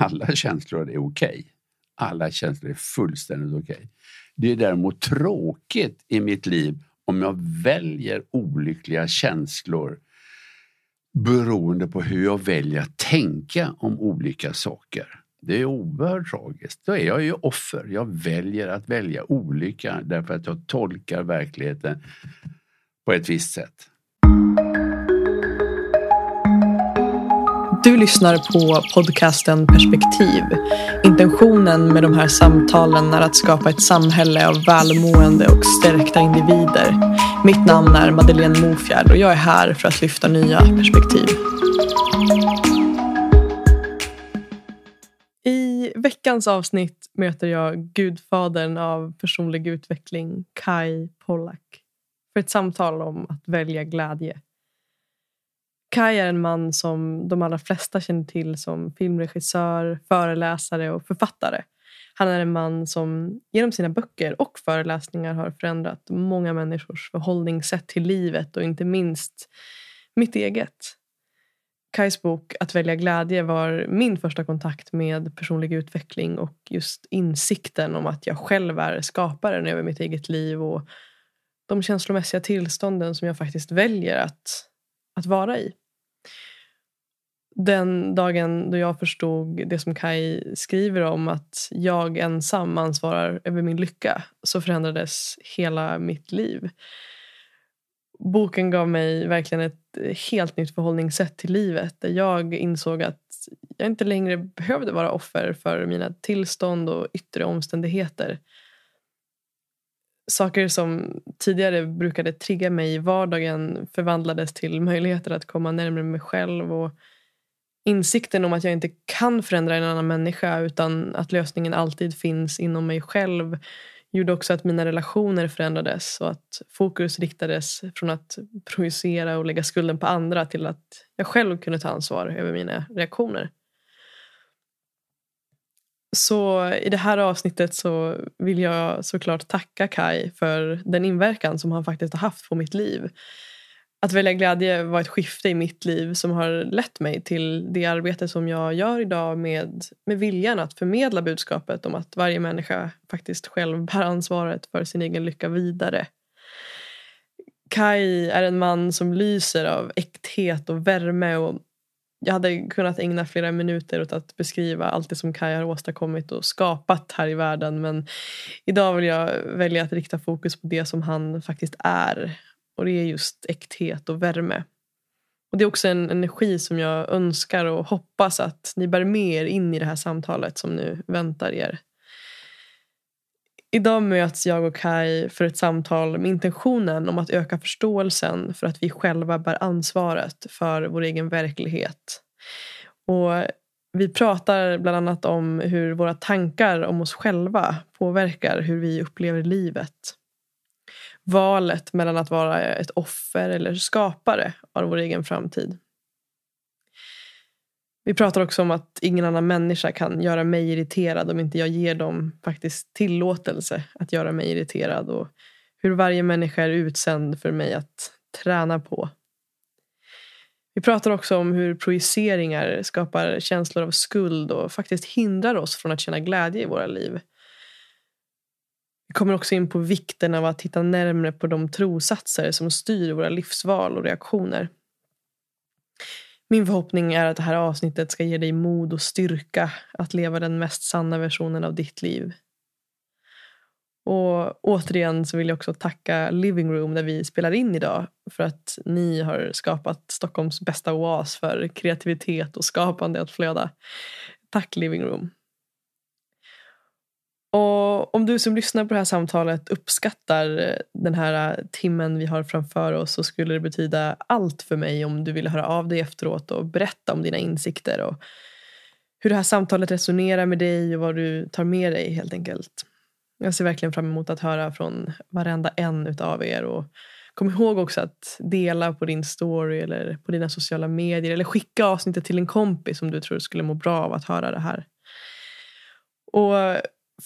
alla känslor är okej. Okay. Alla känslor är fullständigt okej. Okay. Det är däremot tråkigt i mitt liv om jag väljer olyckliga känslor beroende på hur jag väljer att tänka om olika saker. Det är oerhört tragiskt. Då är jag ju offer. Jag väljer att välja olycka därför att jag tolkar verkligheten på ett visst sätt. Lyssnar på podcasten Perspektiv. Intentionen med de här samtalen är att skapa ett samhälle av välmående och stärkta individer. Mitt namn är Madeleine Mofjärd och jag är här för att lyfta nya perspektiv. I veckans avsnitt möter jag gudfadern av personlig utveckling, Kai Pollak, för ett samtal om att välja glädje. Kai är en man som de allra flesta känner till som filmregissör, föreläsare och författare. Han är en man som genom sina böcker och föreläsningar har förändrat många människors förhållningssätt till livet och inte minst mitt eget. Kais bok Att välja glädje var min första kontakt med personlig utveckling och just insikten om att jag själv är skaparen över mitt eget liv och de känslomässiga tillstånden som jag faktiskt väljer att, att vara i den dagen då jag förstod det som Kai skriver om att jag ensam ansvarar över min lycka så förändrades hela mitt liv. Boken gav mig verkligen ett helt nytt förhållningssätt till livet där jag insåg att jag inte längre behövde vara offer för mina tillstånd och yttre omständigheter. Saker som tidigare brukade trigga mig i vardagen förvandlades till möjligheter att komma närmare mig själv och insikten om att jag inte kan förändra en annan människa utan att lösningen alltid finns inom mig själv gjorde också att mina relationer förändrades och att fokus riktades från att projicera och lägga skulden på andra till att jag själv kunde ta ansvar över mina reaktioner. Så i det här avsnittet så vill jag såklart tacka Kai för den inverkan som han faktiskt har haft på mitt liv att välja glädje var ett skifte i mitt liv som har lett mig till det arbete som jag gör idag med, med viljan att förmedla budskapet om att varje människa faktiskt själv bär ansvaret för sin egen lycka vidare. Kai är en man som lyser av äkthet och värme och jag hade kunnat ägna flera minuter åt att beskriva allt det som Kaj har åstadkommit och skapat här i världen men idag vill jag välja att rikta fokus på det som han faktiskt är och det är just äkthet och värme. Och Det är också en energi som jag önskar och hoppas att ni bär med er in i det här samtalet som nu väntar er. Idag möts jag och Kai för ett samtal med intentionen om att öka förståelsen för att vi själva bär ansvaret för vår egen verklighet. Och vi pratar bland annat om hur våra tankar om oss själva påverkar hur vi upplever livet valet mellan att vara ett offer eller skapare av vår egen framtid. Vi pratar också om att ingen annan människa kan göra mig irriterad om inte jag ger dem faktiskt tillåtelse att göra mig irriterad och hur varje människa är utsänd för mig att träna på. Vi pratar också om hur projiceringar skapar känslor av skuld och faktiskt hindrar oss från att känna glädje i våra liv. Vi kommer också in på vikten av att titta närmre på de trosatser som styr våra livsval och reaktioner. Min förhoppning är att det här avsnittet ska ge dig mod och styrka att leva den mest sanna versionen av ditt liv. Och återigen så vill jag också tacka Living Room där vi spelar in idag för att ni har skapat Stockholms bästa oas för kreativitet och skapande att flöda. Tack Living Room. Och om du som lyssnar på det här samtalet uppskattar eh, den här eh, timmen vi har framför oss så skulle det betyda allt för mig om du ville höra av dig efteråt och berätta om dina insikter och hur det här samtalet resonerar med dig och vad du tar med dig helt enkelt. Jag ser verkligen fram emot att höra från varenda en utav er och kom ihåg också att dela på din story eller på dina sociala medier eller skicka avsnittet till en kompis som du tror skulle må bra av att höra det här. Och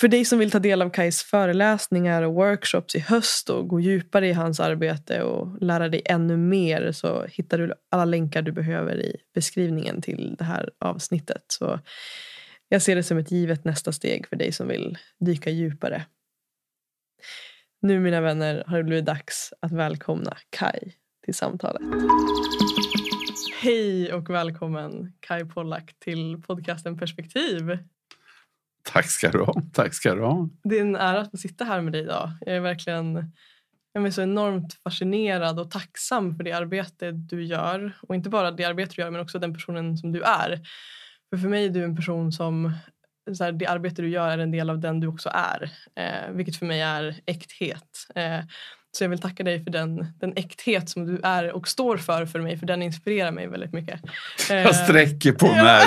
för dig som vill ta del av Kais föreläsningar och workshops i höst och gå djupare i hans arbete och lära dig ännu mer så hittar du alla länkar du behöver i beskrivningen till det här avsnittet. Så Jag ser det som ett givet nästa steg för dig som vill dyka djupare. Nu mina vänner har det blivit dags att välkomna Kai till samtalet. Hej och välkommen Kai Pollak till podcasten Perspektiv. Tack ska du ha. Tack ska du ha. Det är en ära att få sitta här med dig idag. Jag är verkligen jag är så enormt fascinerad och tacksam för det arbete du gör. Och inte bara det arbete du gör men också den personen som du är. För för mig är du en person som så här, det arbete du gör är en del av den du också är. Eh, vilket för mig är äkthet. Eh, så jag vill tacka dig för den, den äkthet som du är och står för för mig, för den inspirerar mig väldigt mycket. Jag eh, sträcker på mig.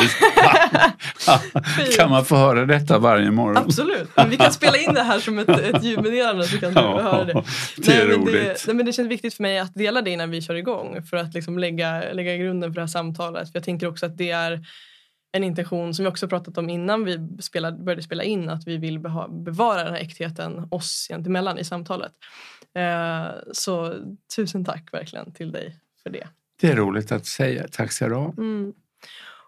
kan man få höra detta varje morgon? Absolut, men vi kan spela in det här som ett, ett ljudmeddelande så kan du ja, höra det. Det är nej, roligt. Det, nej, men det känns viktigt för mig att dela det innan vi kör igång för att liksom lägga, lägga grunden för det här samtalet. För jag tänker också att det är en intention som vi också pratat om innan vi spelade, började spela in att vi vill bevara den här äktheten oss emellan i samtalet. Eh, så tusen tack verkligen till dig för det. Det är roligt att säga. Tack ska du ha. Mm.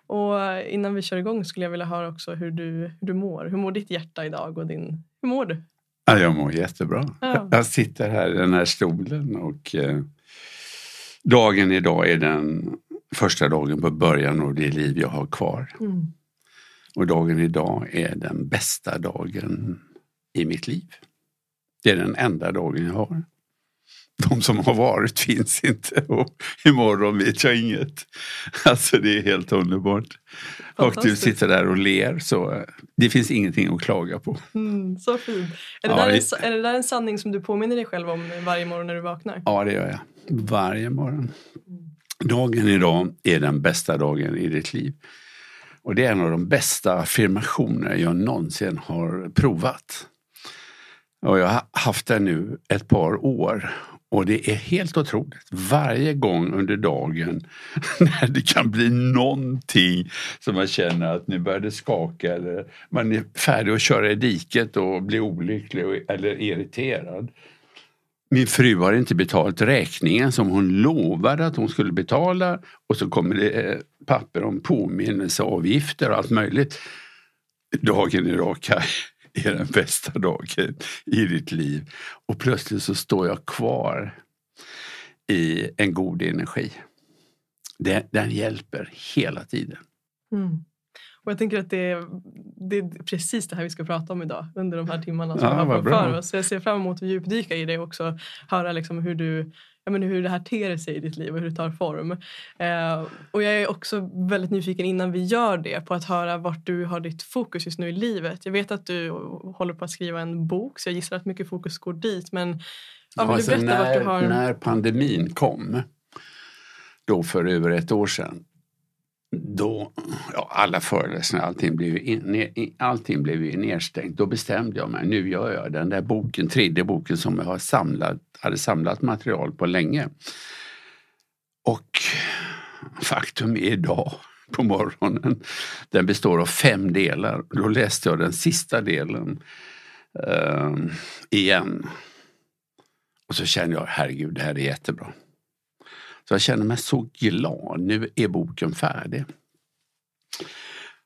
Och innan vi kör igång skulle jag vilja höra också hur du, hur du mår. Hur mår ditt hjärta idag och din, hur mår du? Ja, jag mår jättebra. Ja. Jag sitter här i den här stolen och eh, dagen idag är den första dagen på början av det liv jag har kvar. Mm. Och dagen idag är den bästa dagen i mitt liv. Det är den enda dagen jag har. De som har varit finns inte och imorgon vet jag inget. Alltså det är helt underbart. Och du sitter där och ler så det finns ingenting att klaga på. Mm, så fint. Är det, ja, där det... En, är det där en sanning som du påminner dig själv om varje morgon när du vaknar? Ja det gör jag. Varje morgon. Dagen idag är den bästa dagen i ditt liv. Och det är en av de bästa affirmationer jag någonsin har provat. Och jag har haft den nu ett par år och det är helt otroligt. Varje gång under dagen när det kan bli någonting som man känner att nu börjar det skaka eller man är färdig att köra i diket och blir olycklig eller irriterad. Min fru har inte betalt räkningen som hon lovade att hon skulle betala och så kommer det eh, papper om påminnelseavgifter och allt möjligt. Dagen i raka är den bästa dagen i ditt liv. Och plötsligt så står jag kvar i en god energi. Den, den hjälper hela tiden. Mm. Och jag tänker att det är, det är, precis det här vi ska prata om idag under de här timmarna som ja, vi har för oss. Så jag ser fram emot att djupdyka i det och också höra liksom hur du ja, men hur det här ter sig i ditt liv och hur det tar form. Eh, och jag är också väldigt nyfiken innan vi gör det på att höra vart du har ditt fokus just nu i livet. Jag vet att du håller på att skriva en bok så jag gissar att mycket fokus går dit. Men ja, alltså, när, har... När pandemin kom, då för över ett år sedan, då, ja, alla föreläsningar, allting blev, in, allting blev nedstängt. Då bestämde jag mig, nu gör jag den där boken, tredje boken som jag har samlat, hade samlat material på länge. Och faktum är idag på morgonen, den består av fem delar. Då läste jag den sista delen eh, igen. Och så kände jag, herregud, det här är jättebra. Så jag känner mig så glad. Nu är boken färdig.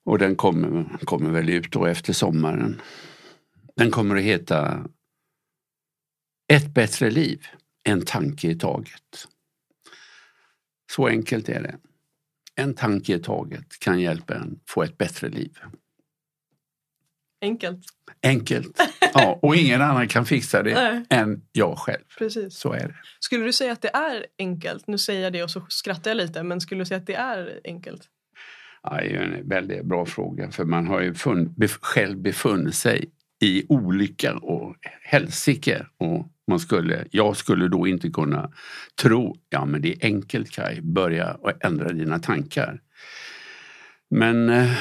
Och den kommer, kommer väl ut då efter sommaren. Den kommer att heta Ett bättre liv, en tanke i taget. Så enkelt är det. En tanke i taget kan hjälpa en få ett bättre liv. Enkelt. Enkelt. Ja, och ingen annan kan fixa det Nej. än jag själv. Precis. Så är det. Skulle du säga att det är enkelt? Nu säger jag det och så skrattar jag lite, men skulle du säga att det är enkelt? Ja, det är en väldigt bra fråga, för man har ju funn, bef, själv befunnit sig i olycka och helsike. Och man skulle, jag skulle då inte kunna tro, ja men det är enkelt Kaj, börja och ändra dina tankar. Men eh,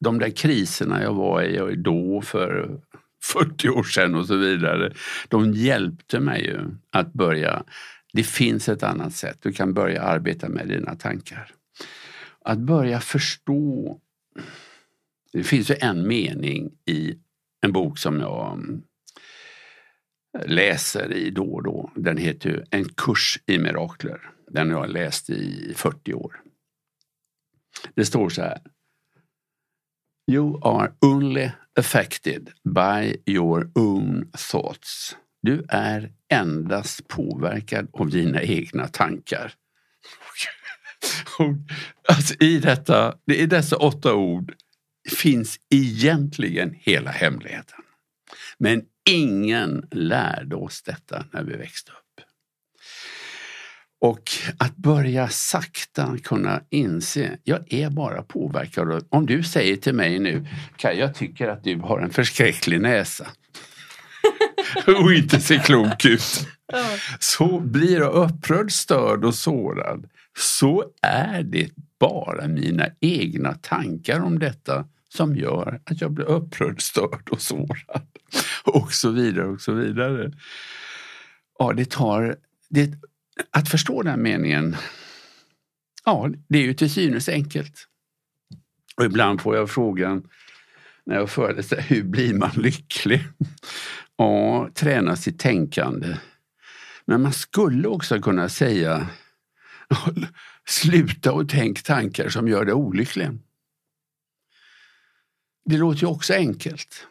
de där kriserna jag var i då för 40 år sedan och så vidare, de hjälpte mig ju att börja. Det finns ett annat sätt, du kan börja arbeta med dina tankar. Att börja förstå. Det finns ju en mening i en bok som jag mm, läser i då och då. Den heter ju En kurs i mirakler. Den har jag läst i 40 år. Det står så här. You are only affected by your own thoughts. Du är endast påverkad av dina egna tankar. Alltså, I detta, i dessa åtta ord finns egentligen hela hemligheten. Men ingen lärde oss detta när vi växte upp. Och att börja sakta kunna inse, jag är bara påverkad. Om du säger till mig nu, Kaj, jag tycker att du har en förskräcklig näsa. och inte ser klok ut. Så blir jag upprörd, störd och sårad. Så är det bara mina egna tankar om detta som gör att jag blir upprörd, störd och sårad. Och så vidare och så vidare. Ja, det tar... Det, att förstå den meningen, ja, det är ju till synes enkelt. Och ibland får jag frågan när jag föreläser, hur blir man lycklig? Ja, träna sitt tänkande. Men man skulle också kunna säga, sluta och tänk tankar som gör dig olycklig. Det låter ju också enkelt.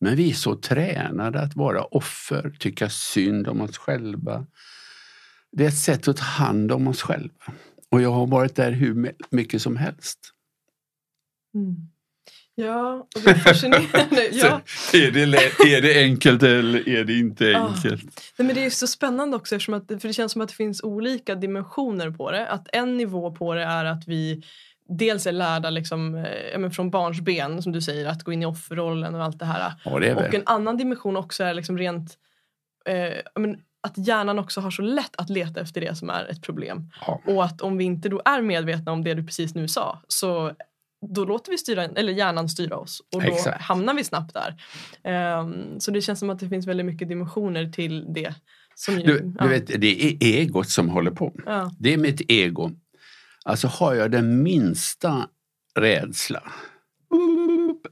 Men vi är så tränade att vara offer, tycka synd om oss själva. Det är ett sätt att ta hand om oss själva. Och jag har varit där hur mycket som helst. Mm. Ja, och det är fascinerande. ja. är, det, är det enkelt eller är det inte enkelt? Ah. Nej, men det är så spännande också eftersom att, för det känns som att det finns olika dimensioner på det. Att en nivå på det är att vi dels är lärda liksom, eh, från barns ben som du säger att gå in i offerrollen och allt det här. Ja, det och en annan dimension också är liksom rent eh, men, att hjärnan också har så lätt att leta efter det som är ett problem. Ja. Och att om vi inte då är medvetna om det du precis nu sa så då låter vi styra, eller hjärnan styra oss och då Exakt. hamnar vi snabbt där. Um, så det känns som att det finns väldigt mycket dimensioner till det. Som ju, du, ja. du vet, det är egot som håller på. Ja. Det är mitt ego. Alltså har jag den minsta rädsla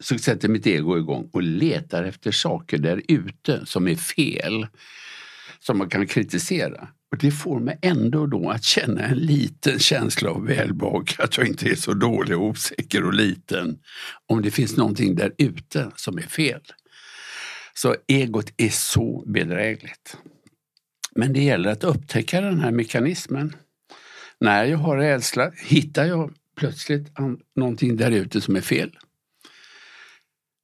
så sätter mitt ego igång och letar efter saker där ute som är fel. Som man kan kritisera. Och det får mig ändå då att känna en liten känsla av välbehag, att jag inte är så dålig, och osäker och liten. Om det finns någonting där ute som är fel. Så egot är så bedrägligt. Men det gäller att upptäcka den här mekanismen. När jag har rädsla hittar jag plötsligt någonting där ute som är fel.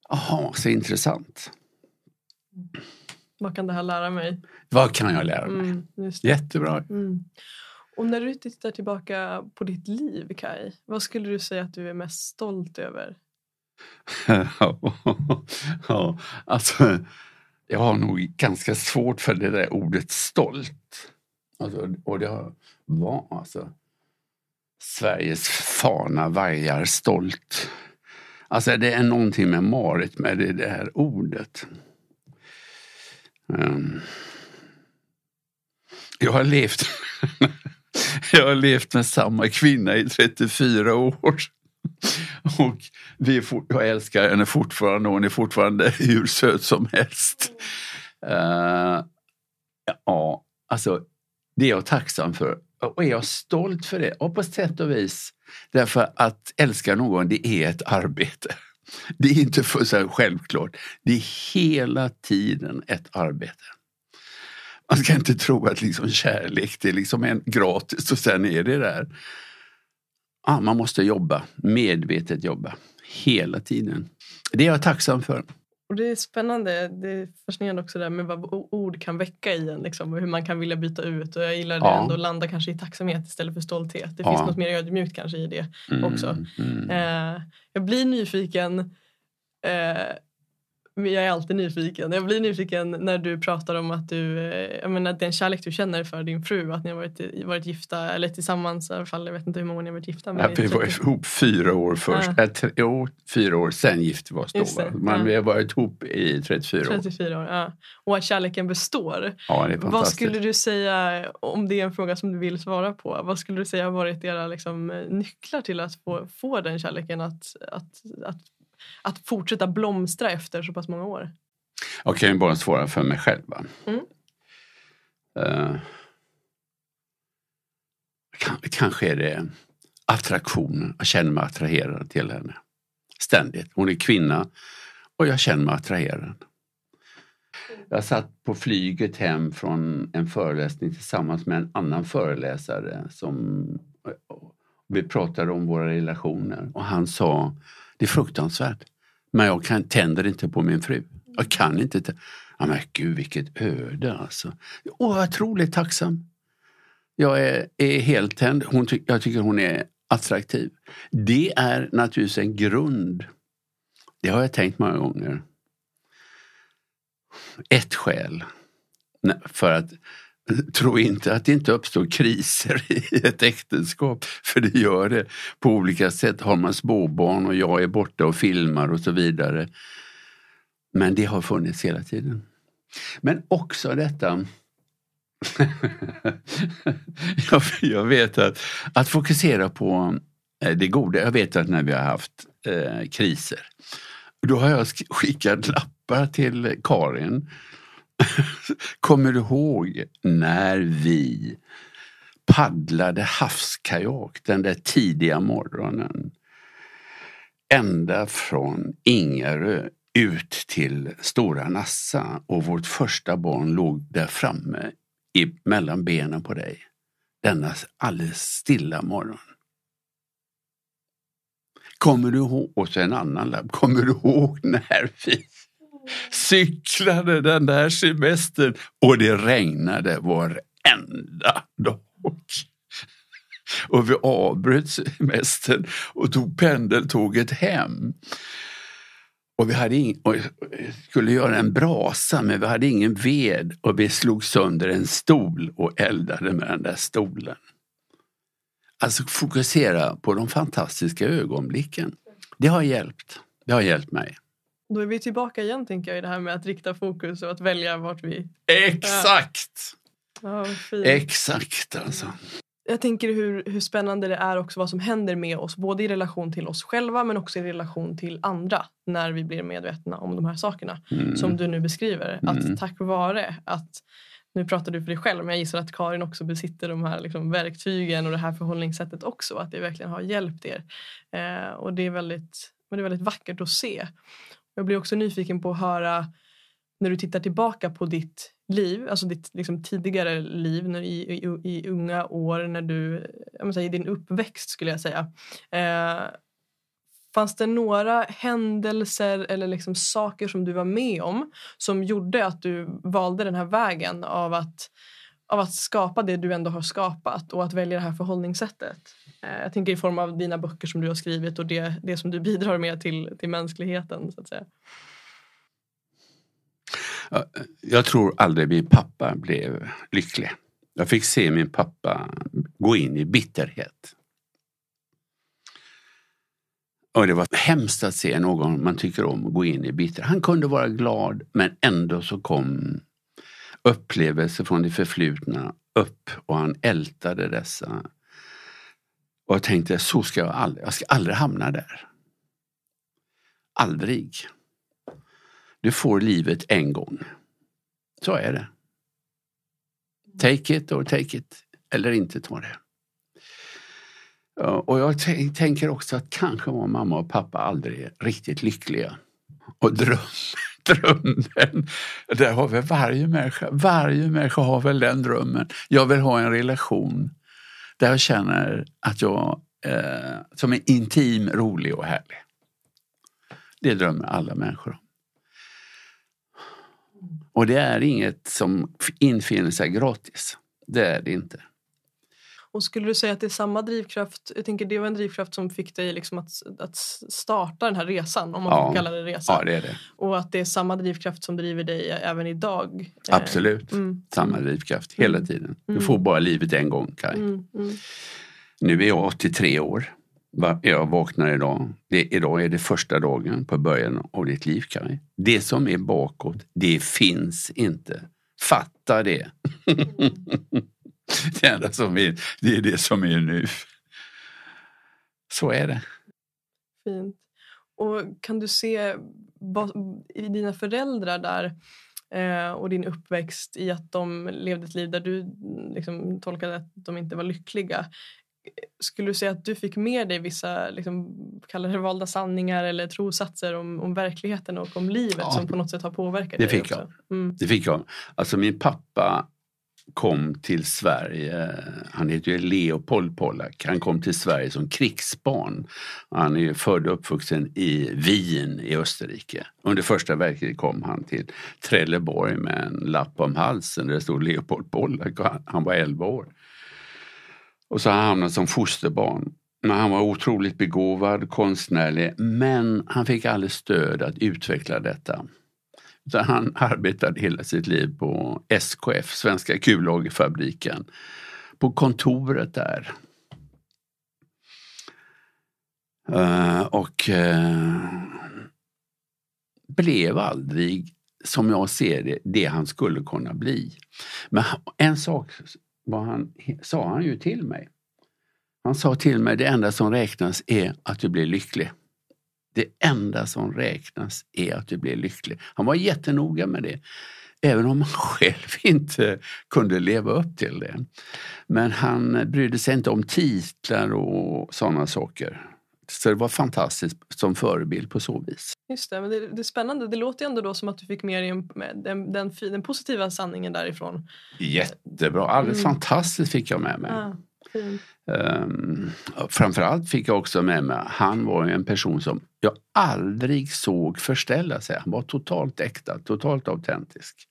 Jaha, så intressant. Vad kan det här lära mig? Vad kan jag lära mig? Mm, Jättebra. Mm. Och när du tittar tillbaka på ditt liv, Kai, vad skulle du säga att du är mest stolt över? ja, alltså, jag har nog ganska svårt för det där ordet stolt. Alltså, och det var alltså Sveriges fana vajar stolt. Alltså det är någonting med Marit med det där ordet. Um, jag har levt Jag har levt med samma kvinna i 34 år. Och vi for, jag älskar henne fortfarande och hon är fortfarande hur söt som helst. Uh, ja, alltså det är jag tacksam för. Och är jag stolt för det? Ja, på sätt och vis. Därför att älska någon, det är ett arbete. Det är inte för så självklart. Det är hela tiden ett arbete. Man ska inte tro att liksom kärlek det är liksom en gratis och sen är det där. Ja, man måste jobba, medvetet jobba, hela tiden. Det är jag tacksam för. Och det är spännande, det är fascinerande också där med vad ord kan väcka i en liksom, och hur man kan vilja byta ut. Och jag gillar det ja. ändå, landa kanske i tacksamhet istället för stolthet. Det ja. finns något mer ödmjukt kanske i det mm, också. Mm. Eh, jag blir nyfiken eh, jag är alltid nyfiken. Jag blir nyfiken när du pratar om att du, eh, jag menar, den kärlek du känner för din fru, att ni har varit, varit gifta eller tillsammans i alla fall. Jag vet inte hur många ni har varit gifta. Men ja, vi var ihop fyra år först. Ja. Äh, jo, fyra år, sen gifte vi oss då. Men ja. vi har varit ihop i 34 år. 34 år, ja. Och att kärleken består. Ja, det är Vad skulle du säga, om det är en fråga som du vill svara på, vad skulle du säga har varit era liksom, nycklar till att få, få den kärleken att, att, att att fortsätta blomstra efter så pass många år? Jag kan ju bara svara för mig själv. Mm. Uh, kanske är det attraktionen, jag känner mig attraherad till henne. Ständigt. Hon är kvinna och jag känner mig attraherad. Jag satt på flyget hem från en föreläsning tillsammans med en annan föreläsare som vi pratade om våra relationer och han sa det är fruktansvärt men jag kan, tänder inte på min fru. Jag kan inte. Ja, men gud vilket öde alltså. Och jag otroligt tacksam. Jag är, är helt tänd. Hon ty jag tycker hon är attraktiv. Det är naturligtvis en grund. Det har jag tänkt många gånger. Ett skäl för att tro inte att det inte uppstår kriser i ett äktenskap. För det gör det på olika sätt. Har man småbarn och jag är borta och filmar och så vidare. Men det har funnits hela tiden. Men också detta jag, jag, vet att, att fokusera på eh, det goda. Jag vet att när vi har haft eh, kriser, då har jag skickat lappar till Karin. Kommer du ihåg när vi paddlade havskajak den där tidiga morgonen? Ända från Ingarö ut till Stora Nassa och vårt första barn låg där framme i, mellan benen på dig. Denna alldeles stilla morgon. Kommer du ihåg, och så en annan lapp, kommer du ihåg när vi cyklade den där semestern och det regnade varenda dag. Och vi avbröt semestern och tog pendeltåget hem. Och vi hade in, och skulle göra en brasa men vi hade ingen ved och vi slog sönder en stol och eldade med den där stolen. Alltså fokusera på de fantastiska ögonblicken. Det har hjälpt. Det har hjälpt mig. Då är vi tillbaka igen tänker jag i det här med att rikta fokus och att välja vart vi... Exakt! Ja, Exakt alltså jag tänker hur, hur spännande det är också vad som händer med oss både i relation till oss själva men också i relation till andra när vi blir medvetna om de här sakerna mm. som du nu beskriver. Mm. Att tack vare att nu pratar du för dig själv men jag gissar att Karin också besitter de här liksom, verktygen och det här förhållningssättet också. Att det verkligen har hjälpt er. Eh, och det är, väldigt, det är väldigt vackert att se. Jag blir också nyfiken på att höra när du tittar tillbaka på ditt liv, alltså ditt liksom, tidigare liv när, i, i, i, unga år, när du, jag säga, i din uppväxt skulle jag säga. Eh, fanns det några händelser eller liksom saker som du var med om som gjorde att du valde den här vägen av att, av att skapa det du ändå har skapat och att välja det här förhållningssättet? Eh, jag tänker i form av dina böcker som du har skrivit och det, det som du bidrar med till, till mänskligheten. så att säga. Jag tror aldrig min pappa blev lycklig. Jag fick se min pappa gå in i bitterhet. Och det var hemskt att se någon man tycker om gå in i bitterhet. Han kunde vara glad men ändå så kom upplevelser från det förflutna upp och han ältade dessa. Och jag tänkte, så ska jag aldrig, jag ska aldrig hamna där. Aldrig. Du får livet en gång. Så är det. Take it or take it. Eller inte ta det. Och jag tänker också att kanske var mamma och pappa aldrig riktigt lyckliga. Och dröm, drömmen, där har väl varje människa, varje människa har väl den drömmen. Jag vill ha en relation där jag känner att jag eh, som är intim, rolig och härlig. Det drömmer alla människor om. Och det är inget som infinner sig gratis. Det är det inte. Och skulle du säga att det är samma drivkraft, jag tänker det var en drivkraft som fick dig liksom att, att starta den här resan, om man ja. får kalla det resa. Ja, det är det. Och att det är samma drivkraft som driver dig även idag. Absolut, mm. samma drivkraft hela mm. tiden. Du får bara livet en gång Kaj. Mm. mm. Nu är jag 83 år jag vaknar idag. Det, idag är det första dagen på början av ditt liv, Kaj. Det som är bakåt, det finns inte. Fatta det. det enda som är, det är det som är nu. Så är det. Fint. Och kan du se i dina föräldrar där eh, och din uppväxt i att de levde ett liv där du liksom tolkade att de inte var lyckliga. skulle du säga att du fick med dig vissa liksom, kallar det valda sanningar eller trosatser om, om verkligheten och om livet Ja. som på något sätt har påverkat Det dig fick också? Mm. Det fick jag. Alltså min pappa kom till Sverige, han heter ju Leopold Pollack, han kom till Sverige som krigsbarn. Han är ju född och uppvuxen i Wien i Österrike. Under första världskriget kom han till Trelleborg med en lapp om halsen där det stod Leopold Pollack och han, han var 11 år. Och så har han hamnat som fosterbarn. Men han var otroligt begåvad, konstnärlig, men han fick aldrig stöd att utveckla detta. Utan han arbetade hela sitt liv på SKF, Svenska kullagerfabriken, på kontoret där. Eh, och eh, blev aldrig, som jag ser det, det han skulle kunna bli. Men en sak vad han, sa han ju till mig. Han sa till mig, det enda som räknas är att du blir lycklig. Det enda som räknas är att du blir lycklig. Han var jättenoga med det. Även om han själv inte kunde leva upp till det. Men han brydde sig inte om titlar och sådana saker. Så det var fantastiskt som förebild på så vis. Just det, men det, det är spännande. Det låter ändå då som att du fick med dig den, den, den positiva sanningen därifrån. Jättebra, alldeles Mm. fantastiskt fick jag med mig. Ah, Mm. Um, framförallt fick jag också med mig, han var ju en person som jag aldrig såg förställa sig. Han var totalt äkta, totalt autentisk.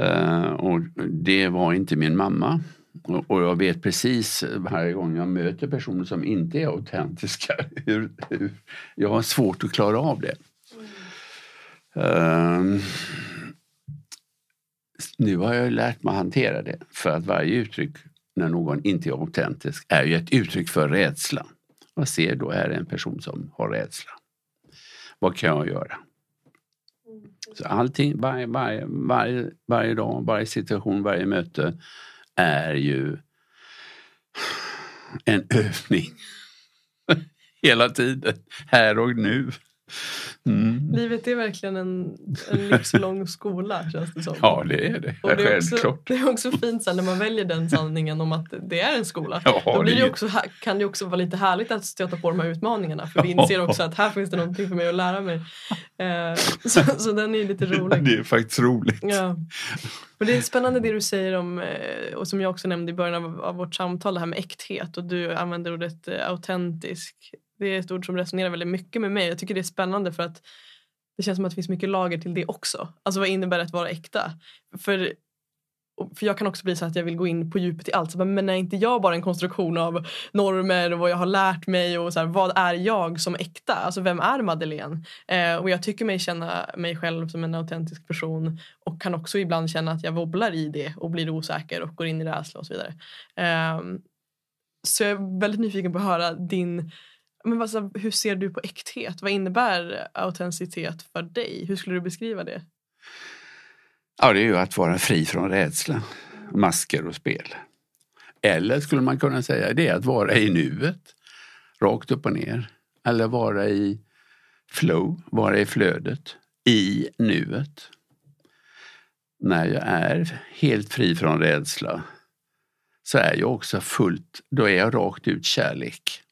Uh, och det var inte min mamma. Och, och jag vet precis varje gång jag möter personer som inte är autentiska hur, hur jag har svårt att klara av det. Ehm, nu har jag lärt mig att hantera det för att varje uttryck när någon inte är autentisk är ju ett uttryck för rädsla. Jag ser då är en person som har rädsla. Vad kan jag göra? Så allting, varje, varje, varje, varje dag, varje situation, varje möte är ju en övning. Hela tiden, här och nu. Mm. Livet är verkligen en, en livslång skola känns det som. Ja, det är det. Och det, är också, Självklart. det är också fint sen när man väljer den sanningen om att det är en skola. Ja, Då blir det det också, kan det också vara lite härligt att stöta på de här utmaningarna för vi inser också att här finns det någonting för mig att lära mig. Eh, så, så den är lite rolig. Det är faktiskt roligt. Ja. Och det är spännande det du säger om, eh, och som jag också nämnde i början av, av vårt samtal, det här med äkthet och du använder ordet eh, autentisk. Det är ett ord som resonerar väldigt mycket med mig. Jag tycker det är spännande för att det känns som att det finns mycket lager till det också. Alltså vad innebär det att vara äkta? För, för jag kan också bli så att jag vill gå in på djupet i allt. Så men är inte jag bara en konstruktion av normer och vad jag har lärt mig och så här, vad är jag som äkta? Alltså vem är Madeleine? Eh, och jag tycker mig känna mig själv som en autentisk person och kan också ibland känna att jag wobblar i det och blir osäker och går in i rädsla och så vidare. Eh, så jag är väldigt nyfiken på att höra din men alltså, hur ser du på äkthet? Vad innebär autenticitet för dig? Hur skulle du beskriva det? Ja, det är ju att vara fri från rädsla, masker och spel. Eller skulle man kunna säga det är att vara i nuet, rakt upp och ner. Eller vara i flow, vara i flödet, i nuet. När jag är helt fri från rädsla så är jag också fullt, då är jag rakt ut kärlek.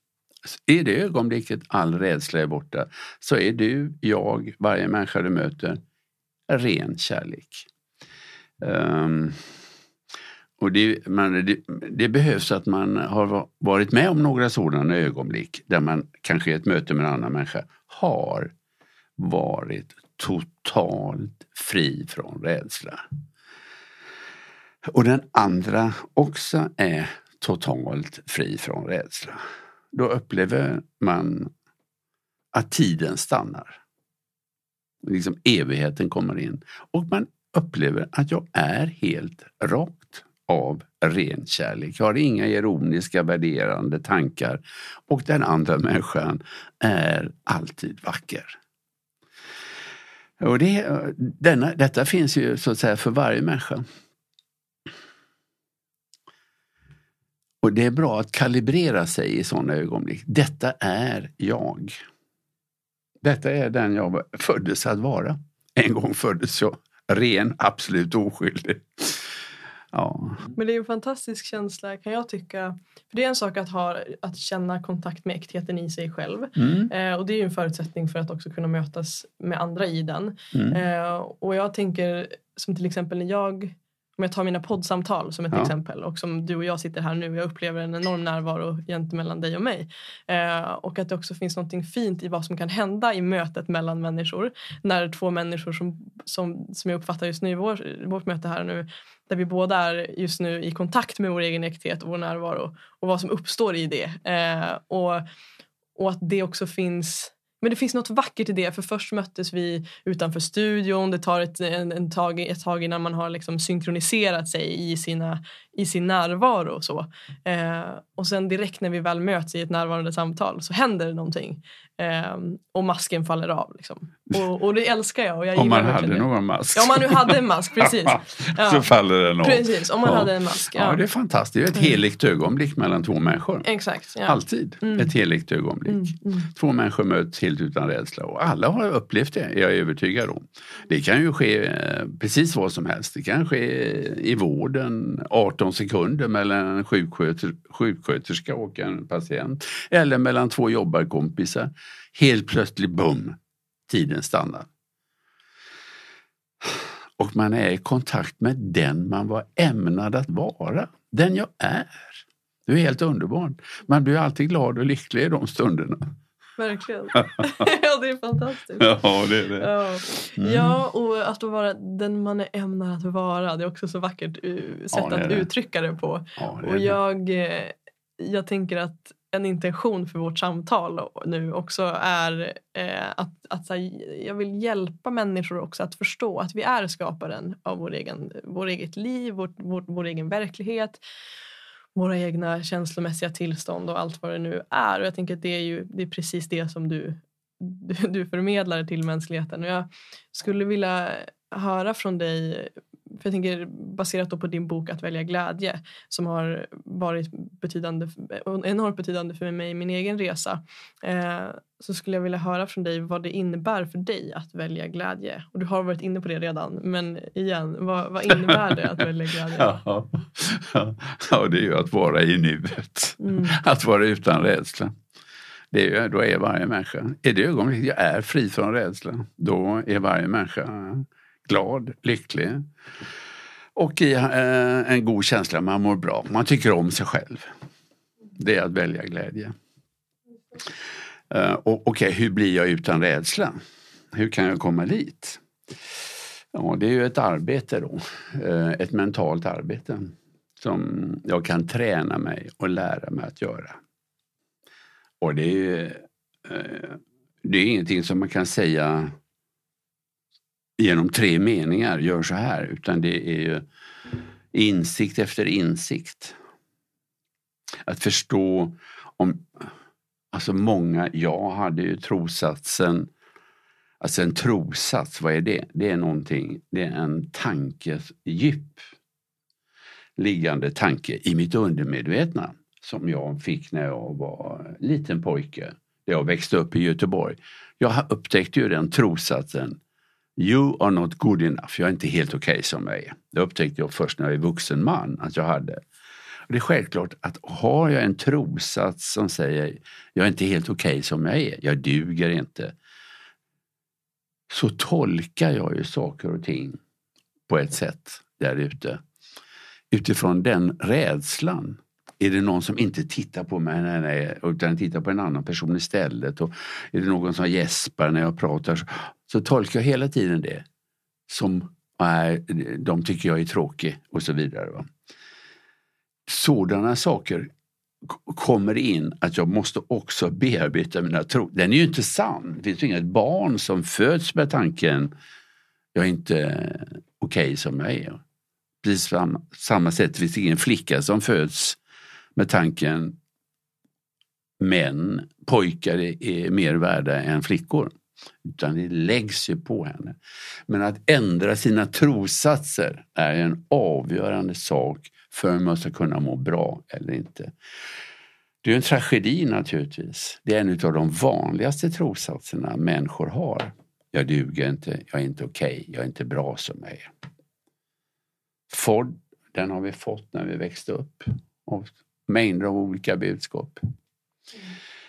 I det ögonblicket all rädsla är borta så är du, jag, varje människa du möter ren kärlek. Um, och det, man, det, det behövs att man har varit med om några sådana ögonblick där man kanske i ett möte med en annan människa har varit totalt fri från rädsla. Och den andra också är totalt fri från rädsla. Då upplever man att tiden stannar. Liksom evigheten kommer in. Och man upplever att jag är helt rakt av ren kärlek. Jag har inga ironiska värderande tankar. Och den andra människan är alltid vacker. Och det, denna, detta finns ju så att säga för varje människa. Och det är bra att kalibrera sig i sådana ögonblick. Detta är jag. Detta är den jag föddes att vara. En gång föddes jag ren, absolut oskyldig. Ja. Men det är en fantastisk känsla kan jag tycka. För Det är en sak att, ha, att känna kontakt med äktheten i sig själv. Mm. Eh, och det är en förutsättning för att också kunna mötas med andra i den. Mm. Eh, och jag tänker som till exempel när jag om jag tar mina poddsamtal som ett Ja. exempel och som du och jag sitter här nu. Jag upplever en enorm närvaro mellan dig och mig. Eh, och att det också finns något fint i vad som kan hända i mötet mellan människor. När två människor som, som, som jag uppfattar just nu i vår, vårt möte här nu. Där vi båda är just nu i kontakt med vår egen äkthet och vår närvaro. Och vad som uppstår i det. Eh, och, och att det också finns men det finns något vackert i det för först möttes vi utanför studion. Det tar ett, en, en tag, ett tag innan man har liksom synkroniserat sig i, sina, i sin närvaro. Och, så. Eh, och sen direkt när vi väl möts i ett närvarande samtal så händer det någonting. Eh, och masken faller av. Liksom. Och, och det älskar jag. Och jag Om man hade det. någon mask. Ja, om man nu hade en mask, precis. Ja. så faller den av. Precis, om man Ja. hade en mask. Ja. Ja. det är fantastiskt. Det är ett heligt ögonblick mellan två människor. Exakt. Alltid Mm. ett heligt ögonblick. Mm, mm. Två människor möts helt utan rädsla och alla har upplevt det, är jag övertygad om. Det kan ju ske eh, precis vad som helst. Det kan ske i vården, 18 sekunder mellan en sjuksköter, sjuksköterska och en patient. Eller mellan två jobbarkompisar. Helt plötsligt, bum, tiden stannar. Och man är i kontakt med den man var ämnad att vara. Den jag är. Det är helt underbart. Man blir alltid glad och lycklig i de stunderna. Verkligen. ja, det är fantastiskt. Ja, det är det. Ja. Mm. ja, och att vara den man är ämnad att vara. Det är också så vackert uh, sätt är att det. uttrycka det på. Ja, det Och jag, eh, jag tänker att en intention för vårt samtal nu också är eh, att, att här, jag vill hjälpa människor också att förstå att vi är skaparen av vår egen, vår eget liv, vår, vår, vår egen verklighet våra egna känslomässiga tillstånd och allt vad det nu är. Och jag tänker att det är ju det är precis det som du, du, du förmedlar till mänskligheten. Och jag skulle vilja höra från dig, för jag tänker baserat på din bok Att välja glädje som har varit betydande, enormt betydande för mig i min egen resa. Eh, så skulle jag vilja höra från dig vad det innebär för dig att välja glädje. Och du har varit inne på det redan, men igen, vad, vad innebär det att välja glädje? Ja, ja, det är ju att vara i nuet. Mm. Att vara utan rädsla. Det är ju, då är varje människa, i det ögonblick jag är fri från rädsla, då är varje människa glad, lycklig och i eh, en god känsla, man mår bra, man tycker om sig själv. Det är att välja glädje. Eh, och Okej, hur blir jag utan rädsla? Hur kan jag komma dit? Ja, det är ju ett arbete då, eh, ett mentalt arbete som jag kan träna mig och lära mig att göra. Och det är ju eh, det är ingenting som man kan säga genom tre meningar, gör så här, utan det är ju insikt efter insikt. Att förstå om, alltså många, jag hade ju trosatsen, alltså en trosats, vad är det? Det är någonting, det är en tankes djup liggande tanke i mitt undermedvetna som jag fick när jag var liten pojke. Jag växte upp i Göteborg. Jag upptäckte ju den trosatsen You are not good enough. Jag är inte helt okej som jag är. Det upptäckte jag först när jag är vuxen man att jag hade. Och det är självklart att har jag en trosats som säger jag är inte helt okej som jag är, jag duger inte. Så tolkar jag ju saker och ting på ett sätt där ute. Utifrån den rädslan. Är det någon som inte tittar på mig nej, nej, utan tittar på en annan person istället? Och är det någon som gäspar när jag pratar? Så, så tolkar jag hela tiden det som nej, de tycker jag är tråkig och så vidare. Va? Sådana saker kommer in att jag måste också bearbeta mina tro. Den är ju inte sann. Det finns ju inget barn som föds med tanken jag är inte okej som jag är. Precis på samma, sätt, sätt finns det ingen flicka som föds med tanken män, pojkar är, mer värda än flickor. Utan det läggs ju på henne. Men att ändra sina trossatser är en avgörande sak för om man ska kunna må bra eller inte. Det är en tragedi naturligtvis. Det är en av de vanligaste trossatserna människor har. Jag duger inte, jag är inte okej, jag är inte bra som jag är. Ford, den har vi fått när vi växte upp. Och mängder av olika budskap.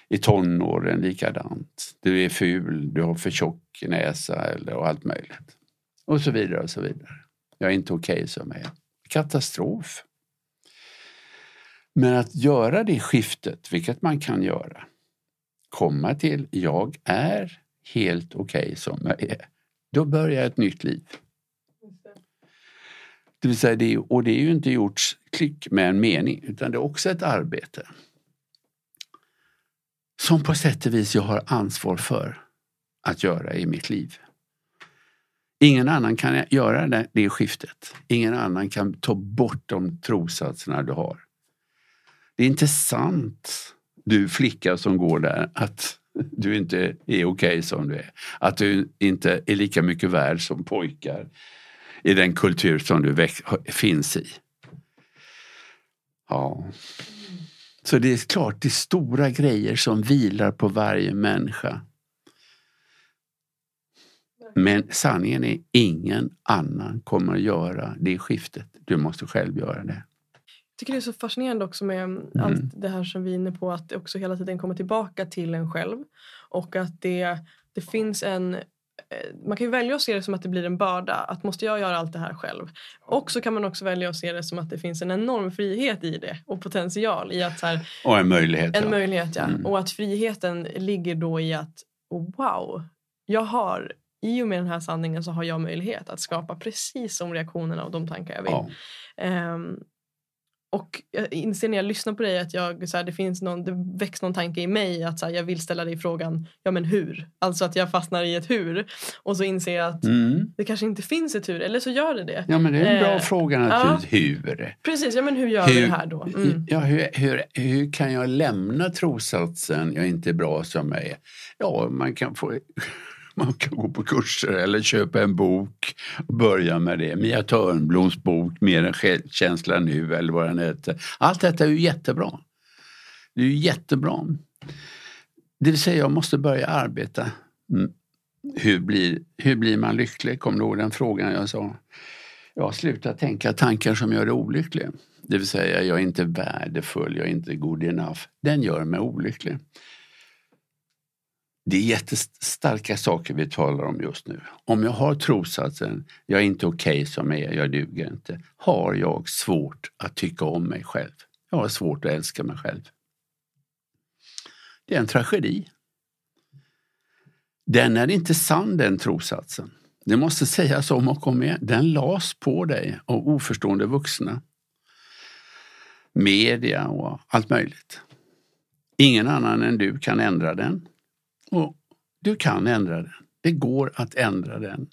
I tonåren likadant. Du är ful, du har för tjock näsa eller, och allt möjligt. Och så vidare och så vidare. Jag är inte okej okay som jag är. Katastrof. Men att göra det skiftet, vilket man kan göra, komma till jag är helt okej okay som jag är. Då börjar ett nytt liv. Det vill säga det, och det är ju inte gjort klick med en mening utan det är också ett arbete. Som på sätt och vis jag har ansvar för att göra i mitt liv. Ingen annan kan göra det, det skiftet. Ingen annan kan ta bort de trossatserna du har. Det är inte sant, du flicka som går där, att du inte är okej okay som du är. Att du inte är lika mycket värd som pojkar i den kultur som du finns i. Ja. Så det är klart, det är stora grejer som vilar på varje människa. Men sanningen är ingen annan kommer att göra det skiftet. Du måste själv göra det. Jag tycker det är så fascinerande också med mm. allt det här som vi är inne på att det också hela tiden kommer tillbaka till en själv. Och att det, det finns en man kan välja att se det som att det blir en börda. Att måste jag göra allt det här själv? Och så kan man också välja att se det som att det finns en enorm frihet i det och potential i att så här, Och en möjlighet. En ja. möjlighet ja. Mm. Och att friheten ligger då i att wow, jag har i och med den här sanningen så har jag möjlighet att skapa precis de reaktionerna och de tankar jag vill. Ja. Um, och jag inser när jag lyssnar på dig att jag, så här, det, finns någon, det väcks någon tanke i mig att så här, jag vill ställa dig frågan ja men hur? Alltså att jag fastnar i ett hur. Och så inser jag att mm. det kanske inte finns ett hur eller så gör det det. Ja men det är en bra eh, fråga naturligtvis. Ja. Hur? Precis, ja men hur gör hur, vi det här då? Mm. Ja, hur, hur, hur kan jag lämna trossatsen jag är inte bra som jag är? Ja, man kan få man kan gå på kurser eller köpa en bok och börja med det. Mia Törnbloms bok Mer än självkänsla nu eller vad den heter. Allt detta är ju jättebra. Det är ju jättebra. Det vill säga jag måste börja arbeta. Mm. Hur blir, hur blir man lycklig? Kommer du ihåg den frågan jag sa? Ja, sluta tänka tankar som gör dig olycklig. Det vill säga, jag är inte värdefull, jag är inte good enough. Den gör mig olycklig. Det är jättestarka saker vi talar om just nu. Om jag har trossatsen, jag är inte okej okay som jag är, jag duger inte, har jag svårt att tycka om mig själv. Jag har svårt att älska mig själv. Det är en tragedi. Den är inte sann den trossatsen. Det måste sägas om och om igen. Den las på dig av oförstående vuxna. Media och allt möjligt. Ingen annan än du kan ändra den. Och du kan ändra den. Det går att ändra den.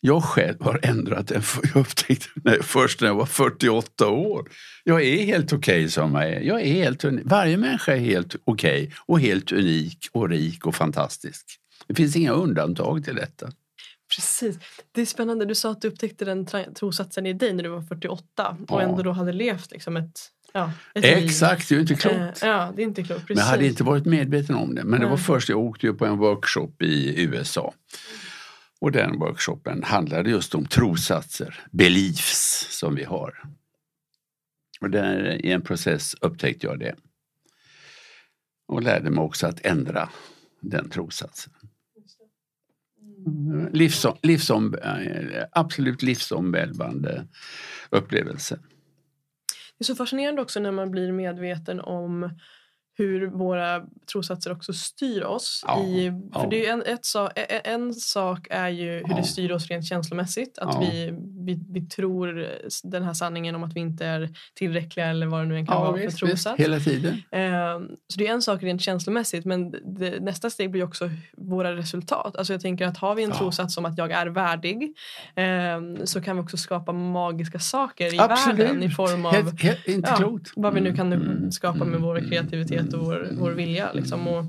Jag själv har ändrat den jag upptäckte när, först när jag var 48 år. Jag är helt okej okay som jag är. Jag är helt unik. Varje människa är helt okej okay och helt unik och rik och fantastisk. Det finns inga undantag till detta. Precis. Det är spännande. Du sa att du upptäckte den trossatsen i dig när du var 48 och ja. ändå då hade levt liksom ett Ja, Exakt, det är inte klokt. Eh, ja, det är inte klokt. Precis. Men jag hade inte varit medveten om det. Men det var först, jag åkte ju på en workshop i USA. Och den workshopen handlade just om trossatser, beliefs, som vi har. Och där, i en process upptäckte jag det. Och lärde mig också att ändra den trossatsen. Livsom, livsom, eh, absolut livsomvälvande upplevelse. Det är så fascinerande också när man blir medveten om hur våra trossatser också styr oss. Ja, i, för ja. det är en, ett, en sak är ju hur ja. det styr oss rent känslomässigt. Att vi, vi, vi tror den här sanningen om att vi inte är tillräckliga eller vad det nu än kan vara visst, för trossats. Hela tiden. Eh, så det är en sak rent känslomässigt men det, nästa steg blir också våra resultat. Alltså jag tänker att har vi en ja. trossats om att jag är värdig eh, så kan vi också skapa magiska saker i Absolut. världen i form av helt, helt, inte klokt. vad vi nu kan mm. skapa med vår kreativitet frihet och vår, vår vilja. Liksom. Och,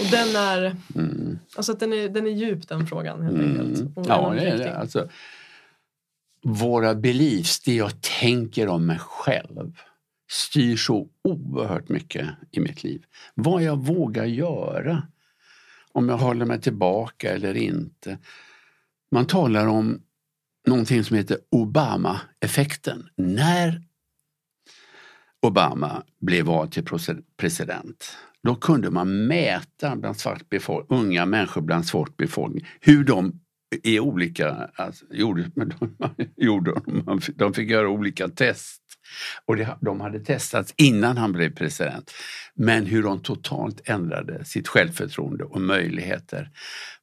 och den är, mm. alltså den är, den är djup den frågan helt mm. enkelt. Och ja, det är det. Alltså, våra beliefs, det jag tänker om mig själv styr så oerhört mycket i mitt liv. Vad jag vågar göra. Om jag håller mig tillbaka eller inte. Man talar om någonting som heter Obama-effekten. När Obama blev vald till president, då kunde man mäta bland svart befolk- unga människor bland svart befolkning hur de i olika, alltså, gjorde, gjorde, de fick göra olika test. Och det, de hade testats innan han blev president. Men hur de totalt ändrade sitt självförtroende och möjligheter.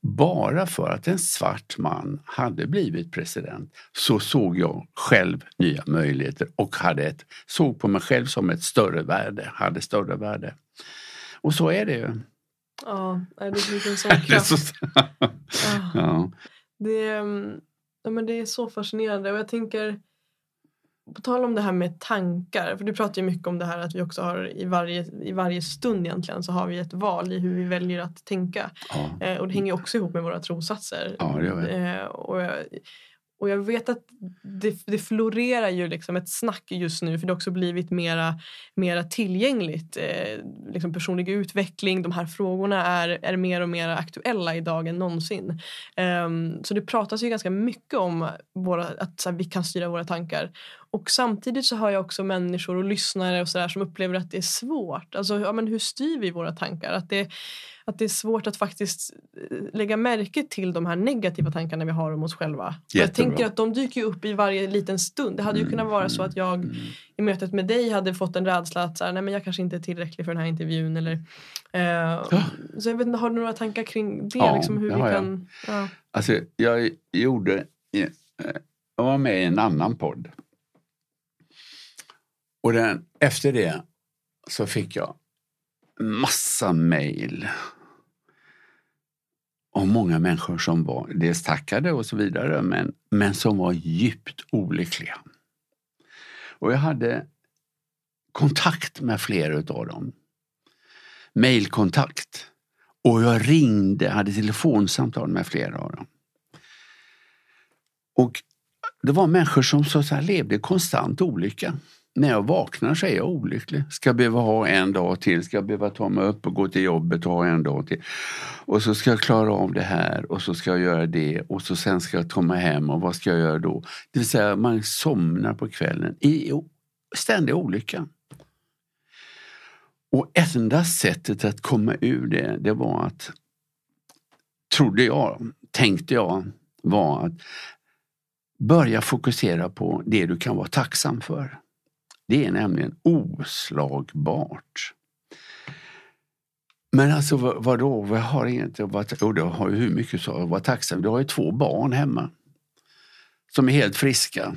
Bara för att en svart man hade blivit president så såg jag själv nya möjligheter och hade ett, såg på mig själv som ett större värde, hade större värde. Och så är det ju. Ja, det blir en sån kraft. ja. Det, mm, ja, men det är så fascinerande och jag tänker på tal om det här med tankar, för du pratar ju mycket om det här att vi också har i varje, i varje stund egentligen så har vi ett val i hur vi väljer att tänka. Ja. Eh, och det hänger också ihop med våra trossatser. Ja, det gör det. Eh, och jag, och jag vet att det, det florerar ju liksom ett snack just nu för det har också blivit mera, mera tillgängligt. Eh, liksom personlig utveckling, de här frågorna är, är mer och mer aktuella idag än någonsin. Um, så det pratas ju ganska mycket om våra, att här, vi kan styra våra tankar. Och samtidigt så har jag också människor och lyssnare och så där, som upplever att det är svårt. Alltså, ja, men hur styr vi våra tankar? Att det, att det är svårt att faktiskt eh, lägga märke till de här negativa tankarna vi har om oss själva. Jag tänker att de dyker upp i varje liten stund. Det hade ju kunnat vara så att jag mm. i mötet med dig hade fått en rädsla att så här, nej, men jag kanske inte är tillräcklig för den här intervjun. Eller, eh. Så jag vet inte, har du några tankar kring det? Ja, liksom hur det vi kan, jag. Ja. Alltså, jag gjorde, jag var med i en annan podd. Och den, efter det så fick jag massa mejl och många människor som var dels tackade och så vidare men, men som var djupt olyckliga. Och jag hade kontakt med flera av dem. Mailkontakt. Och jag ringde, hade telefonsamtal med flera av dem. Och det var människor som så att säga, levde konstant olycka när jag vaknar så är jag olycklig. Ska jag behöva ha en dag till, ska jag behöva ta mig upp och gå till jobbet och ha en dag till. Och så ska jag klara av det här och så ska jag göra det och så sen ska jag komma hem och vad ska jag göra då? Det vill säga man somnar på kvällen i ständig olycka. Och enda sättet att komma ur det, det var att, trodde jag, tänkte jag, var att börja fokusera på det du kan vara tacksam för. Det är nämligen oslagbart. Men alltså vad, vadå, jag har inget, och du har ju hur mycket så, var tacksam. Du har ju två barn hemma. Som är helt friska.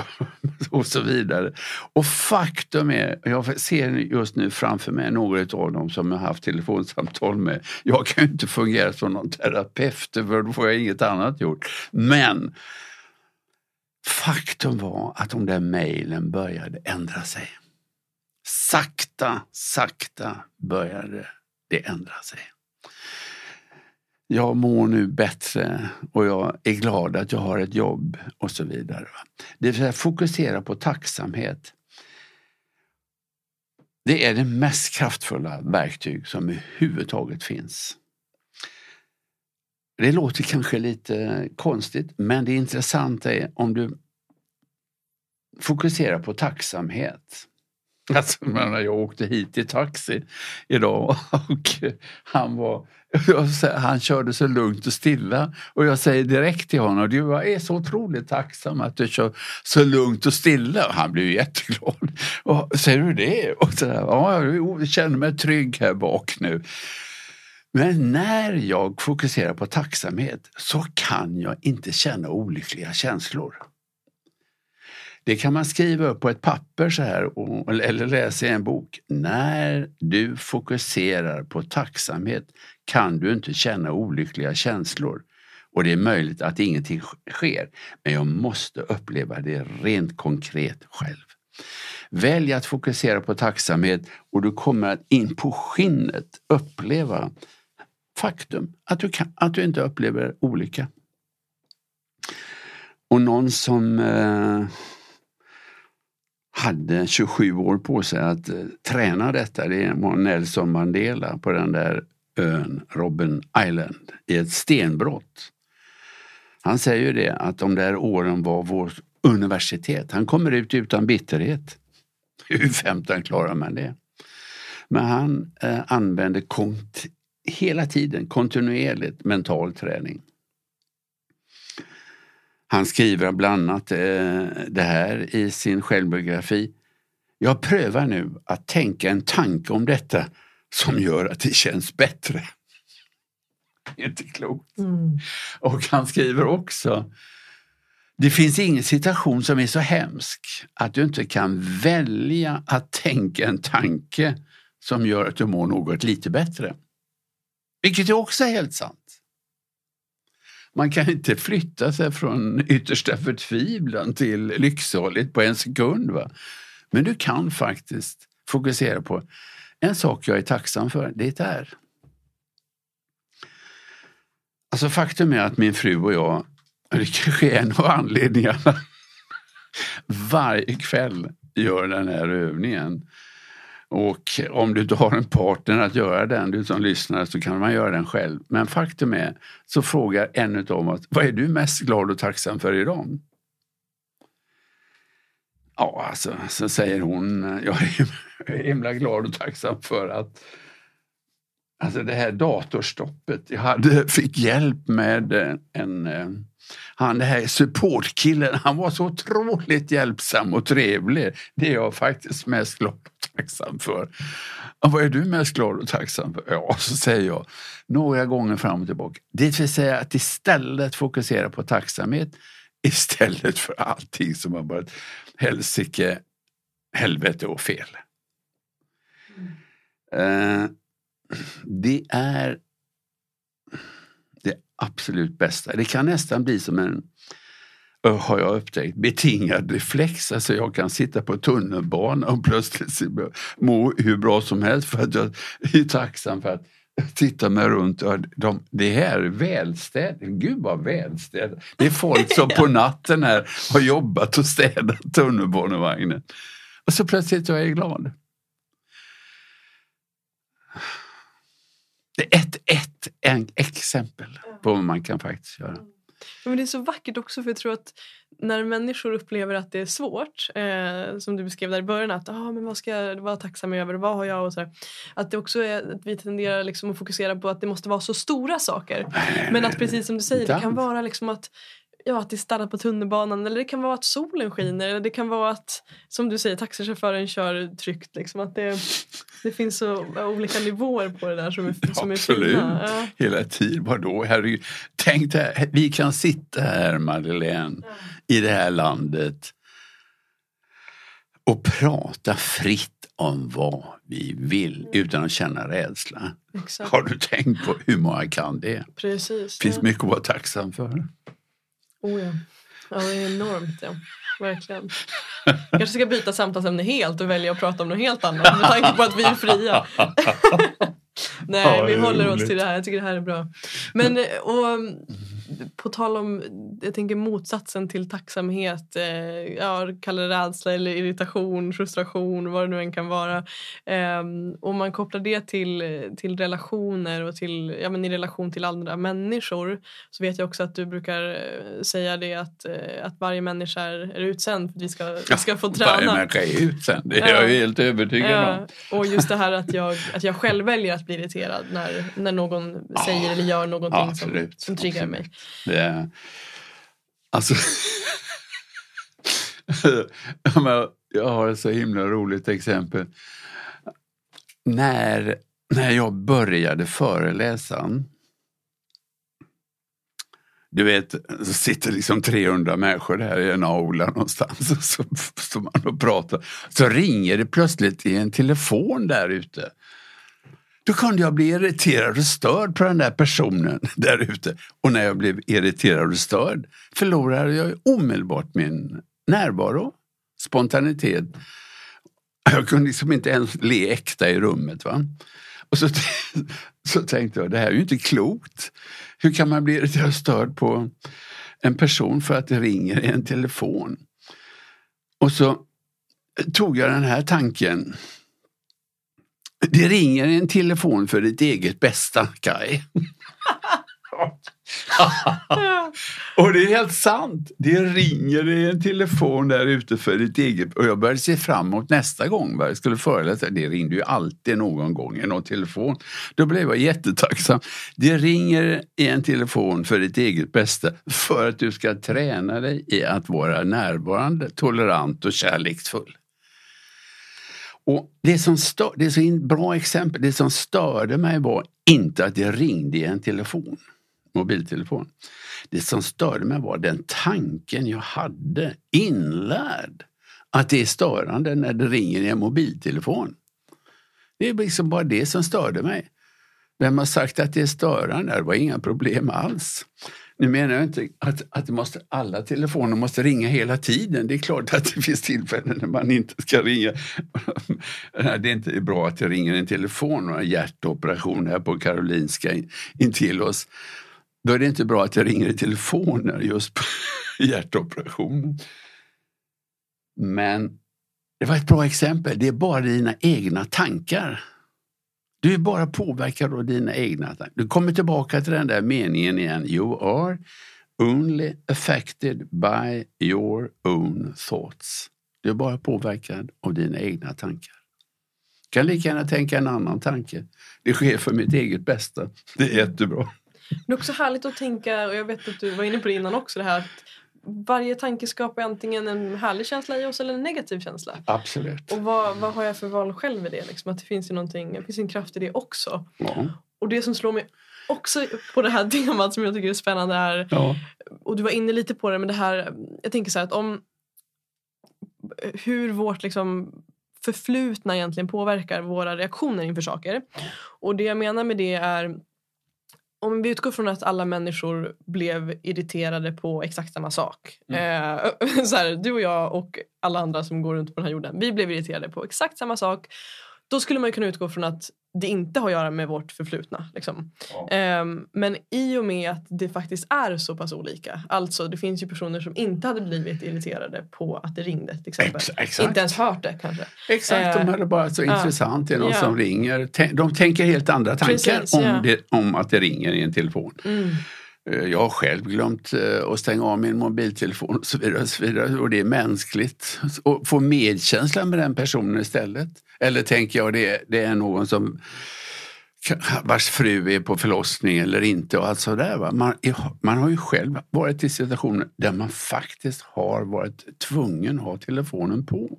och så vidare. Och faktum är, jag ser just nu framför mig några av dem som jag haft telefonsamtal med. Jag kan ju inte fungera som någon terapeut för då får jag inget annat gjort. Men Faktum var att de där mejlen började ändra sig. Sakta, sakta började det ändra sig. Jag mår nu bättre och jag är glad att jag har ett jobb och så vidare. Det vill säga fokusera på tacksamhet. Det är det mest kraftfulla verktyg som överhuvudtaget finns. Det låter kanske lite konstigt men det intressanta är om du fokuserar på tacksamhet. Alltså, jag åkte hit i taxi idag och han, var, han körde så lugnt och stilla. Och jag säger direkt till honom, du jag är så otroligt tacksam att du kör så lugnt och stilla. Han blev jätteglad. Och, säger du det? Och så där, ja, jag känner mig trygg här bak nu. Men när jag fokuserar på tacksamhet så kan jag inte känna olyckliga känslor. Det kan man skriva upp på ett papper så här eller läsa i en bok. När du fokuserar på tacksamhet kan du inte känna olyckliga känslor. Och det är möjligt att ingenting sker, men jag måste uppleva det rent konkret själv. Välj att fokusera på tacksamhet och du kommer att in på skinnet uppleva faktum att du, kan, att du inte upplever olycka. Och någon som eh, hade 27 år på sig att eh, träna detta. Det var Nelson Mandela på den där ön Robben Island i ett stenbrott. Han säger ju det att de där åren var vårt universitet. Han kommer ut utan bitterhet. Hur femton klarar man det? Men han eh, använder kont hela tiden kontinuerligt mental träning. Han skriver bland annat eh, det här i sin självbiografi. Jag prövar nu att tänka en tanke om detta som gör att det känns bättre. Inte klokt. Mm. Och han skriver också det finns ingen situation som är så hemsk att du inte kan välja att tänka en tanke som gör att du mår något lite bättre. Vilket är också helt sant. Man kan inte flytta sig från yttersta förtvivlan till lycksaligt på en sekund. Va? Men du kan faktiskt fokusera på en sak jag är tacksam för, det är Alltså faktum är att min fru och jag, det kanske är en av anledningarna, varje kväll gör den här övningen. Och om du inte har en partner att göra den, du som lyssnar, så kan man göra den själv. Men faktum är, så frågar en av oss, vad är du mest glad och tacksam för idag? Ja, alltså, så säger hon, jag är himla glad och tacksam för att Alltså det här datorstoppet, jag hade, fick hjälp med en, han det här supportkillen, han var så otroligt hjälpsam och trevlig. Det är jag faktiskt mest glad och tacksam för. Och vad är du mest glad och tacksam för? Ja, så säger jag några gånger fram och tillbaka. Det vill säga att istället fokusera på tacksamhet istället för allting som har varit helsike, helvete och fel. Mm. Uh, det är det absolut bästa. Det kan nästan bli som en, har jag upptäckt, betingad reflex. Alltså jag kan sitta på tunnelbanan och plötsligt må hur bra som helst för att jag är tacksam för att titta mig runt. Och de, det här är välstädat. Gud vad välstädat. Det är folk som på natten här har jobbat och städat tunnelbanevagnen. Och så plötsligt jag är jag glad. Det är ett, ett en exempel på vad man kan faktiskt göra. Ja, men det är så vackert också för jag tror att när människor upplever att det är svårt, eh, som du beskrev där i början, att ah, men vad ska jag vara tacksam över, vad har jag? och så här, Att det också är att vi tenderar liksom att fokusera på att det måste vara så stora saker. Men att precis som du säger, det kan vara liksom att ja, att det stannar på tunnelbanan eller det kan vara att solen skiner eller det kan vara att som du säger taxichauffören kör tryggt. Liksom, att det, det finns så olika nivåer på det där som är, som är fina. Ja. Hela tiden, vadå? Herregud. Tänk dig, vi kan sitta här Madeleine ja. i det här landet och prata fritt om vad vi vill mm. utan att känna rädsla. Exakt. Har du tänkt på hur många kan det? Precis. finns ja. mycket att vara tacksam för. Oh ja. ja, det är enormt. Ja. Verkligen. Jag kanske ska byta samtalsämne helt och välja att prata om något helt annat med tanke på att vi är fria. Nej, ja, vi håller roligt. oss till det här. Jag tycker det här är bra. Men och, på tal om, jag tänker motsatsen till tacksamhet, eh, ja, kalla det rädsla eller irritation, frustration, vad det nu än kan vara. Eh, och man kopplar det till, till relationer och till, ja, men i relation till andra människor så vet jag också att du brukar eh, säga det att, eh, att varje människa är, är utsänd för att vi ska, vi ska få träna. Varje människa är utsänd, det är jag helt övertygad ja, om. Och just det här att jag, att jag själv väljer att bli irriterad när, när någon säger eller gör någonting ja, som, som triggar mig. Det, alltså, jag har ett så himla roligt exempel. När, när jag började föreläsa du vet, så sitter liksom 300 människor där i en aula någonstans och så står man och pratar. Så ringer det plötsligt i en telefon där ute. Då kunde jag bli irriterad och störd på den där personen där ute. Och när jag blev irriterad och störd förlorade jag omedelbart min närvaro, spontanitet. Jag kunde liksom inte ens le äkta i rummet. Va? Och så, så tänkte jag, det här är ju inte klokt. Hur kan man bli irriterad och störd på en person för att det ringer i en telefon? Och så tog jag den här tanken det ringer en telefon för ditt eget bästa, Kaj. Och det är helt sant. Det ringer i en telefon där ute för ditt eget... Och jag började se fram emot nästa gång jag skulle föreläsa. Det ringde ju alltid någon gång i någon telefon. Då blev jag jättetacksam. Det ringer i en telefon för ditt eget bästa. För att du ska träna dig i att vara närvarande, tolerant och kärleksfull. Och det som stör, det är så in, bra exempel. Det som störde mig var inte att det ringde i en telefon, mobiltelefon. Det som störde mig var den tanken jag hade inlärd. Att det är störande när det ringer i en mobiltelefon. Det är liksom bara det som störde mig. Vem har sagt att det är störande? Det var inga problem alls. Nu menar jag inte att, att måste, alla telefoner måste ringa hela tiden. Det är klart att det finns tillfällen när man inte ska ringa. Det är inte bra att det ringer en telefon och en hjärtoperation här på Karolinska intill oss. Då är det inte bra att det ringer i telefoner just på hjärtoperationen. Men det var ett bra exempel. Det är bara dina egna tankar du är bara påverkad av dina egna tankar. Du kommer tillbaka till den där meningen igen. You are only affected by your own thoughts. Du är bara påverkad av dina egna tankar. Du kan lika gärna tänka en annan tanke. Det sker för mitt eget bästa. Det är jättebra. Det är också härligt att tänka, och jag vet att du var inne på det innan också, det här att varje tanke skapar antingen en härlig känsla i oss eller en negativ känsla. Absolut. Och vad, vad har jag för val själv i det? Liksom? Att det finns ju någonting, finns en kraft i det också. Ja. Och det som slår mig också på det här temat som jag tycker är spännande är, ja. och du var inne lite på det, men det här, jag tänker så här att om hur vårt liksom förflutna egentligen påverkar våra reaktioner inför saker. Och det jag menar med det är om vi utgår från att alla människor blev irriterade på exakt samma sak. Mm. Eh, så här, du och jag och alla andra som går runt på den här jorden. Vi blev irriterade på exakt samma sak. Då skulle man kunna utgå från att det inte har att göra med vårt förflutna. Liksom. Ja. Um, men i och med att det faktiskt är så pass olika. Alltså det finns ju personer som inte hade blivit irriterade på att det ringde. Till exempel. Ex inte ens hört det kanske. Exakt, uh, de hade bara så uh, intressant. Det är någon yeah. som ringer. De tänker helt andra tankar Precis, om, yeah. det, om att det ringer i en telefon. Mm. Eh, jag har själv glömt eh, att stänga av min mobiltelefon och så vidare. Och, så vidare. och det är mänskligt. Och få medkänsla med den personen istället. Eller tänker jag det, det är någon som vars fru är på förlossning eller inte och allt sådär. Va? Man, man har ju själv varit i situationer där man faktiskt har varit tvungen att ha telefonen på.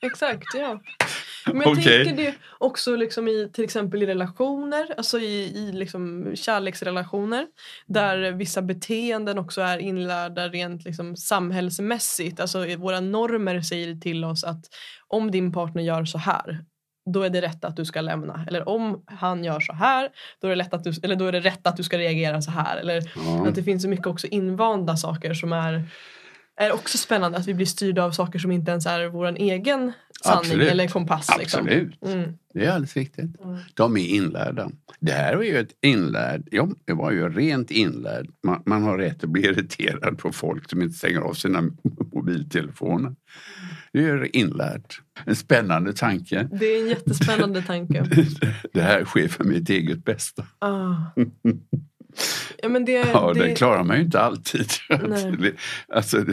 Exakt, ja. Men jag okay. tänker det också liksom i till exempel i relationer, alltså i, i liksom kärleksrelationer där vissa beteenden också är inlärda rent liksom samhällsmässigt. Alltså våra normer säger till oss att om din partner gör så här då är det rätt att du ska lämna. Eller om han gör så här, då är det, lätt att du, eller då är det rätt att du ska reagera så här. Eller ja. att det finns så mycket också invanda saker som är är också spännande att vi blir styrda av saker som inte ens är vår egen sanning Absolut. eller kompass. Liksom. Absolut, mm. det är alldeles riktigt. Mm. De är inlärda. Det här var ju ett inlärd, ja, det var ju rent inlärd. Man, man, har rätt att bli irriterad på folk som inte stänger av sina mobiltelefoner. Det är inlärt. En spännande tanke. Det är en jättespännande tanke. det här sker för mitt eget bästa. Ah. Ja, men det, ja, det... den klarar man ju inte alltid. alltså,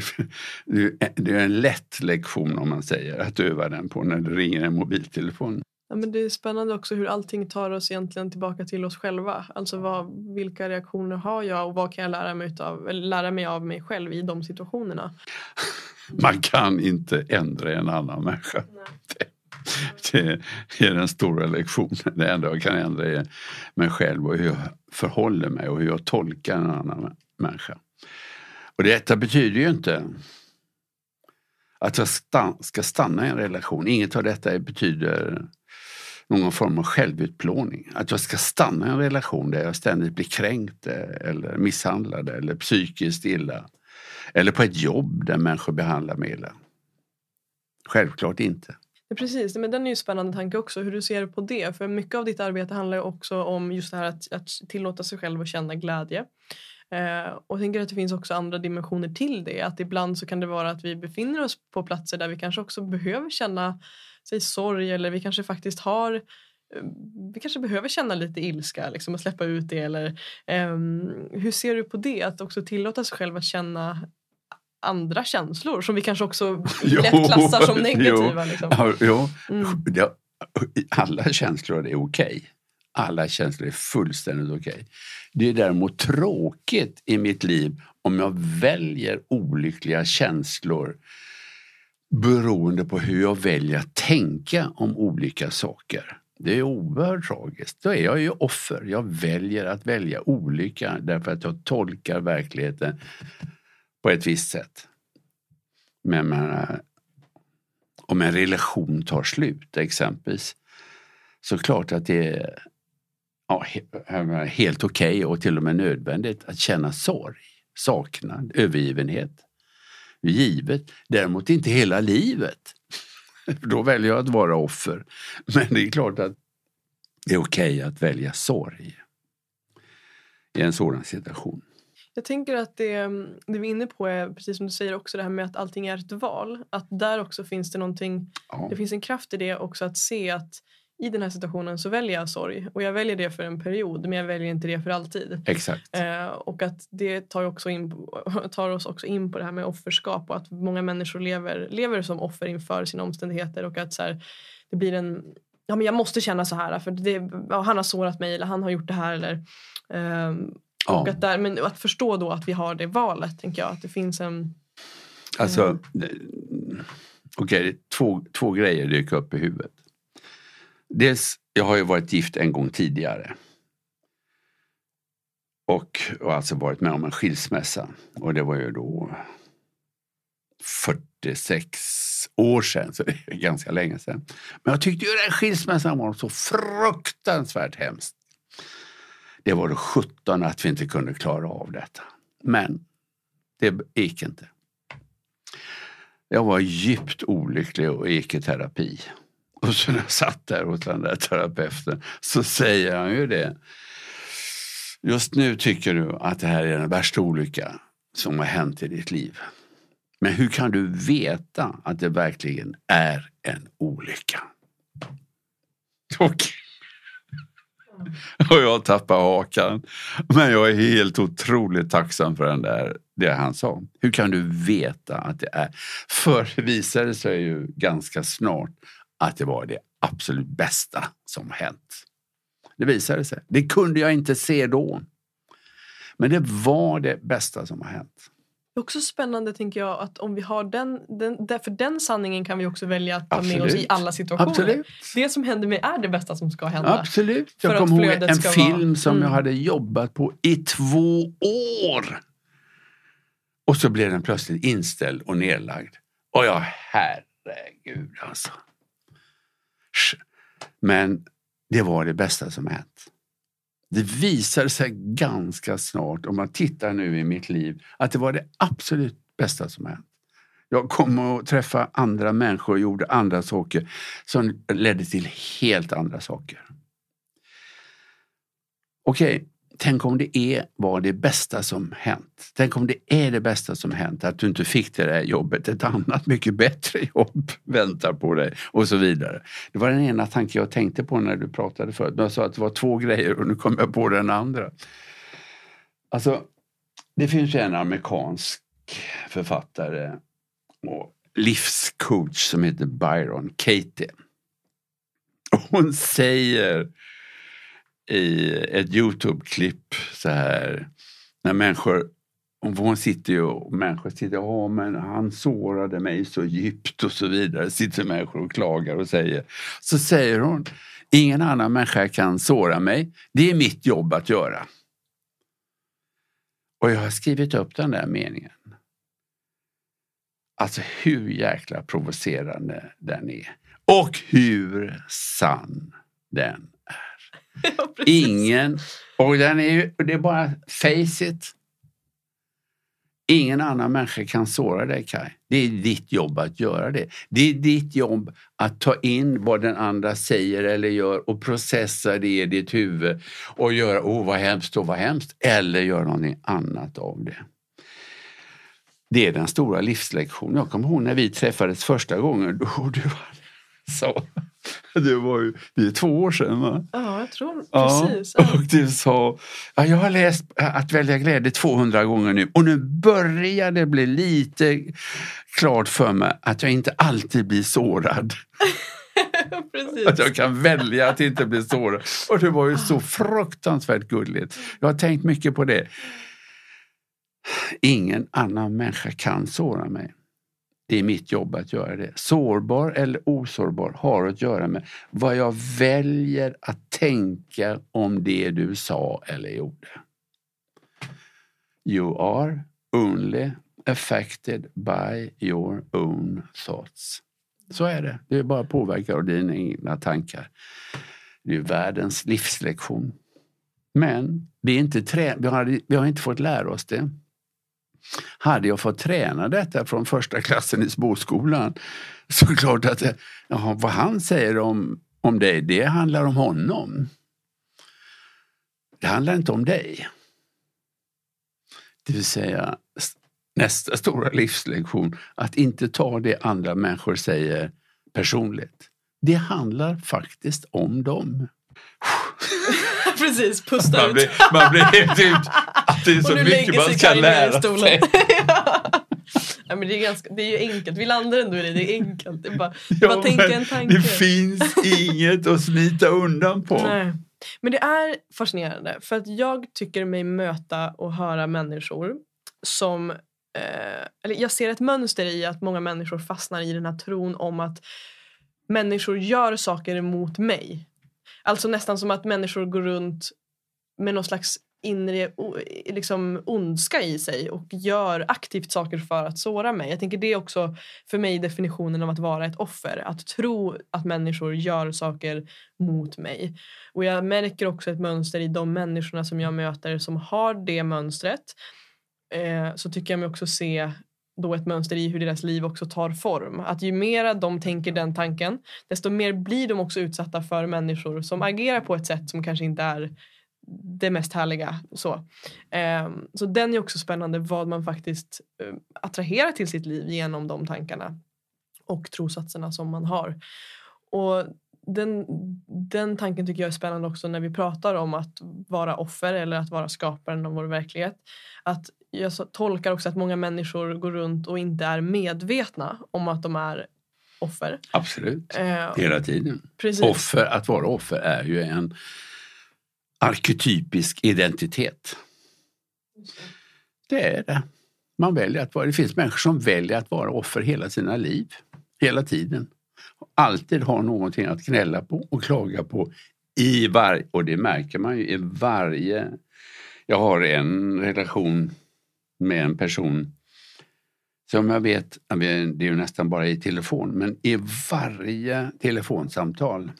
det, det är en lätt lektion om man säger att öva den på när det ringer en mobiltelefon. Ja, men det är spännande också hur allting tar oss egentligen tillbaka till oss själva. Alltså vad, vilka reaktioner har jag och vad kan jag lära mig, utav, lära mig av mig själv i de situationerna? Man kan inte ändra en annan människa. Nej. Det är den stora lektionen. Det enda jag kan ändra är mig själv och hur jag förhåller mig och hur jag tolkar en annan människa. Och detta betyder ju inte att jag ska stanna i en relation. Inget av detta betyder någon form av självutplåning. Att jag ska stanna i en relation där jag ständigt blir kränkt eh, eller misshandlad eller psykiskt illa. Eller på ett jobb där människor behandlar mig illa. Självklart inte. Ja, Precis, men den är ju en spännande tanke också hur du ser på det. För mycket av ditt arbete handlar ju också om just det här att, att tillåta sig själv att känna glädje. Eh, och jag tänker att det finns också andra dimensioner till det. Att ibland så kan det vara att vi befinner oss på platser där vi kanske också behöver känna sig sorg eller vi kanske faktiskt har eh, vi kanske behöver känna lite ilska liksom, och släppa ut det. Eller, um, hur ser du på det? Att också tillåta sig själv att känna andra känslor som vi kanske också lätt klassar som negativa. Jo, liksom. jo. Mm. Alla känslor är okej. Okay. Alla känslor är fullständigt okej. Okay. Det är däremot tråkigt i mitt liv om jag väljer olyckliga känslor beroende på hur jag väljer att tänka om olika saker. Det är oerhört tragiskt. Då är jag ju offer. Jag väljer att välja olika därför att jag tolkar verkligheten på ett visst sätt. Men man, eh, om en relation tar slut exempelvis så klart att det är ja, eh, helt okej okay och till och med nödvändigt att känna sorg, saknad, övergivenhet. Givet, däremot inte hela livet. Då väljer jag att vara offer. Men det är klart att det är okej okay att välja sorg i en sådan situation. Jag tänker att det, det vi är inne på är precis som du säger också det här med att allting är ett val. Att där också finns det någonting, ja. det finns en kraft i det också att se att i den här situationen så väljer jag sorg och jag väljer det för en period men jag väljer inte det för alltid. Exakt. Eh, och att det tar, också in, tar oss också in på det här med offerskap och att många människor lever, lever som offer inför sina omständigheter och att så här, det blir en ja, men jag måste känna så här för det, ja, han har sårat mig eller han har gjort det här. Eller, um, Ja. Och att, där, men att förstå då att vi har det valet, tänker jag. Att det finns en... Alltså, okej, okay, två, två grejer dyker upp i huvudet. Dels, jag har ju varit gift en gång tidigare. Och, och alltså varit med om en skilsmässa. Och det var ju då 46 år sedan, så det är ganska länge sedan. Men jag tyckte ju den skilsmässan var så fruktansvärt hemskt. Det var det 17 att vi inte kunde klara av detta. Men det gick inte. Jag var djupt olycklig och gick i terapi. Och så när jag satt där hos den där terapeuten så säger han ju det. Just nu tycker du att det här är den värsta olycka som har hänt i ditt liv. Men hur kan du veta att det verkligen är en olycka? Och och jag tappar hakan. Men jag är helt otroligt tacksam för den där, det han sa. Hur kan du veta att det är? För det visade sig ju ganska snart att det var det absolut bästa som hänt. Det visade sig. Det kunde jag inte se då. Men det var det bästa som har hänt. Det är också spännande tänker jag att om vi har den, den för den sanningen kan vi också välja att ta Absolut. med oss i alla situationer. Absolut. Det som händer mig är det bästa som ska hända. Absolut. Jag kommer ihåg en film vara... som mm. jag hade jobbat på i två år. Och så blev den plötsligt inställd och nedlagd. Och jag herregud alltså. Men det var det bästa som hänt. Det visade sig ganska snart, om man tittar nu i mitt liv, att det var det absolut bästa som hänt. Jag kom att träffa andra människor och gjorde andra saker som ledde till helt andra saker. Okej, okay, tänk om det är, var det bästa som hänt. Tänk om det är det bästa som hänt, att du inte fick det där jobbet. Ett annat mycket bättre jobb väntar på dig och så vidare. Det var den ena tanken jag tänkte på när du pratade förut. Jag sa att det var två grejer och nu kom jag på den andra. Alltså, det finns en amerikansk författare och livscoach som heter Byron Katie. hon säger i ett Youtube-klipp så här. När människor, hon sitter ju och människor sitter, ja men han sårade mig så djupt och så vidare. Sitter människor och klagar och säger. Så säger hon, ingen annan människa kan såra mig. Det är mitt jobb att göra. Och jag har skrivit upp den där meningen. Alltså hur jäkla provocerande den är. Och hur sann den Ja, Ingen, och den är ju, det är bara face it. Ingen annan människa kan såra dig Kai. Det är ditt jobb att göra det. Det är ditt jobb att ta in vad den andra säger eller gör och processa det i ditt huvud och göra, åh vad hemskt och vad hemskt, eller göra någonting annat av det. Det är den stora livslektionen. Jag kommer ihåg när vi träffades första gången. Då du var så Det var ju det är två år sedan va? Ja, jag tror precis. Ja. och du sa, ja, jag har läst Att välja glädje 200 gånger nu och nu börjar det bli lite klart för mig att jag inte alltid blir sårad. precis. Att jag kan välja att inte bli sårad. Och det var ju så fruktansvärt gulligt. Jag har tänkt mycket på det. Ingen annan människa kan såra mig. Det är mitt jobb att göra det. Sårbar eller osårbar har att göra med vad jag väljer att tänka om det du sa eller gjorde. You are only affected by your own thoughts. Så är det. Det är bara påverkad av dina egna tankar. Det är världens livslektion. Men vi, är inte trä- vi, har, vi har inte fått lära oss det. Hade jag fått träna detta från första klassen i småskolan så är det klart att jaha, vad han säger om, om dig, det handlar om honom. Det handlar inte om dig. Det vill säga nästa stora livslektion, att inte ta det andra människor säger personligt. Det handlar faktiskt om dem. precis, pusta Man ut. blir, man blir helt ut att det är så mycket man ska lära sig. ja, men det, är ganska, det är ju enkelt. Vi landar ändå i det. Det är enkelt. Det är bara, Ja, bara tänka en tanke. Det finns inget att smita undan på. Nej. Men det är fascinerande för att jag tycker mig möta och höra människor som eh, eller jag ser ett mönster i att många människor fastnar i den här tron om att människor gör saker emot mig. Alltså nästan som att människor går runt med någon slags inre liksom, ondska i sig och gör aktivt saker för att såra mig. Jag tänker det är också för mig definitionen av att vara ett offer. Att tro att människor gör saker mot mig. Och jag märker också ett mönster i de människorna som jag möter som har det mönstret. Eh, så tycker jag mig också se då ett mönster i hur deras liv också tar form. Att ju mera de tänker den tanken desto mer blir de också utsatta för människor som agerar på ett sätt som kanske inte är det mest härliga. Så, ehm, så den är också spännande vad man faktiskt eh, attraherar till sitt liv genom de tankarna och trosatserna som man har. Och den, den tanken tycker jag är spännande också när vi pratar om att vara offer eller att vara skaparen av vår verklighet. Att jag tolkar också att många människor går runt och inte är medvetna om att de är offer. Absolut, Eh, hela tiden. precis. Offer, att vara offer är ju en arketypisk identitet. Det är det. Man väljer att vara, det finns människor som väljer att vara offer hela sina liv. Hela tiden. Alltid har någonting att gnälla på och klaga på. I var, och det märker man ju i varje... Jag har en relation med en person som jag vet, jag vet, det är ju nästan bara i telefon, men i varje telefonsamtal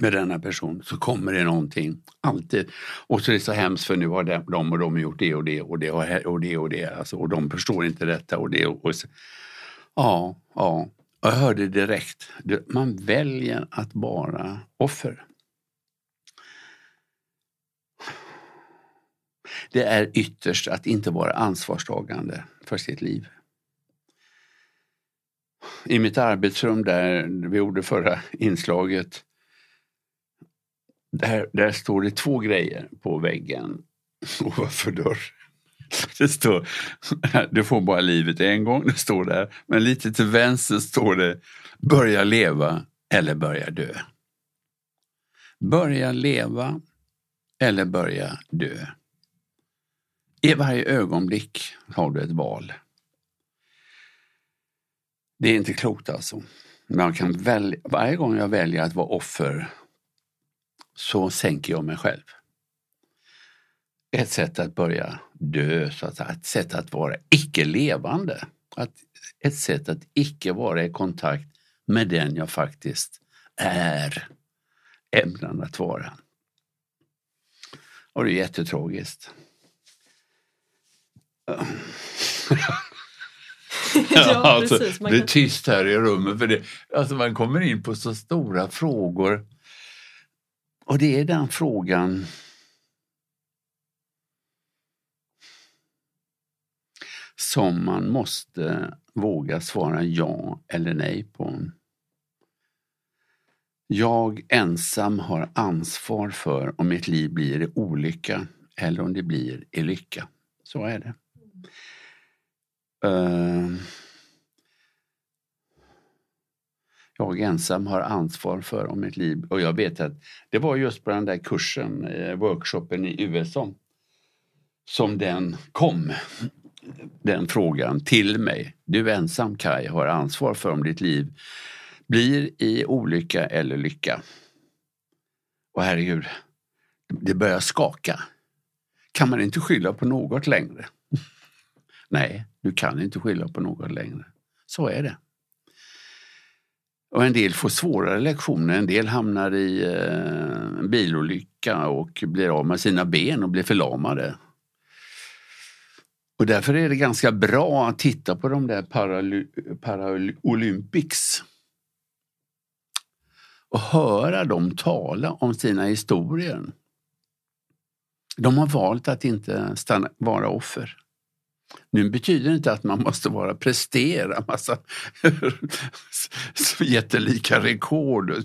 med denna person så kommer det någonting. Alltid. Och så är det så hemskt för nu har de, de och de gjort det och det och det och det och det. Och, det, alltså, och de förstår inte detta och det. Och, och så, ja, ja. Och jag hörde direkt. Man väljer att vara offer. Det är ytterst att inte vara ansvarstagande för sitt liv. I mitt arbetsrum där vi gjorde förra inslaget där, där står det två grejer på väggen ovanför dörren. Det står, du får bara livet en gång, det står där. Men lite till vänster står det, börja leva eller börja dö. Börja leva eller börja dö. I varje ögonblick har du ett val. Det är inte klokt alltså. Man kan välja, varje gång jag väljer att vara offer så sänker jag mig själv. Ett sätt att börja dö, så att ett sätt att vara icke-levande. Att, ett sätt att icke vara i kontakt med den jag faktiskt är ämnad att vara. Och det är jättetragiskt. ja, alltså, precis. Man det är kan, tyst här i rummet för det, alltså man kommer in på så stora frågor. Och det är den frågan som man måste våga svara ja eller nej på. Jag ensam har ansvar för om mitt liv blir i olycka eller om det blir i lycka. Så är det. Ehm. Jag ensam har ansvar för om mitt liv. Och jag vet att det var just på den där kursen, eh, workshopen i USA, som den kom. Den frågan till mig. Du ensam Kai har ansvar för om ditt liv blir i olycka eller lycka. Och herregud, det börjar skaka. Kan man inte skylla på något längre? Nej, du kan inte skylla på något längre. Så är det. Och en del får svårare lektioner. En del hamnar i eh, en bilolycka och blir av med sina ben och blir förlamade. Och därför är det ganska bra att titta på de där Paralympics och höra dem tala om sina historier. De har valt att inte stanna, vara offer. Nu betyder det inte att man måste vara prestera massa jättelika rekord och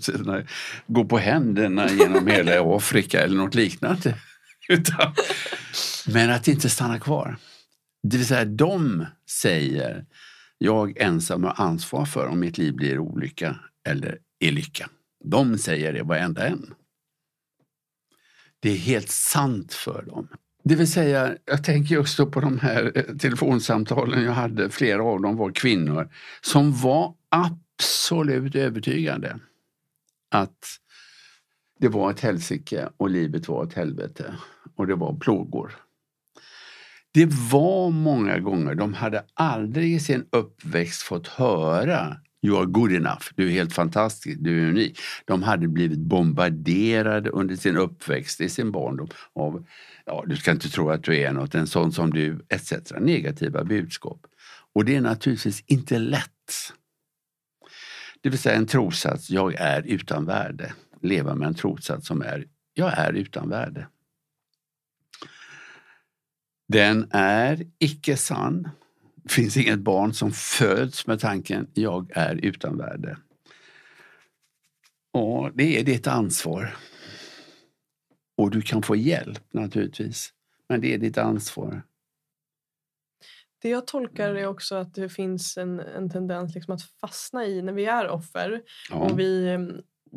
gå på händerna genom hela Afrika eller något liknande. Utan, men att inte stanna kvar. Det vill säga, de säger jag ensam har ansvar för om mitt liv blir olycka eller är lycka. De säger det varenda en. Det är helt sant för dem. Det vill säga, jag tänker just på de här eh, telefonsamtalen jag hade, flera av dem var kvinnor, som var absolut övertygade att det var ett helsike och livet var ett helvete och det var plågor. Det var många gånger, de hade aldrig i sin uppväxt fått höra You are good enough, du är helt fantastisk, du är unik. De hade blivit bombarderade under sin uppväxt i sin barndom av ja, du ska inte tro att du är något, en sån som du, etc. Negativa budskap. Och det är naturligtvis inte lätt. Det vill säga en trossats, jag är utan värde. Leva med en trossats som är, jag är utan värde. Den är icke sann. Det finns inget barn som föds med tanken, jag är utan värde. Och det är ditt ansvar och du kan få hjälp naturligtvis. Men det är ditt ansvar. Det jag tolkar är också att det finns en, en tendens liksom att fastna i när vi är offer. Ja. Och vi,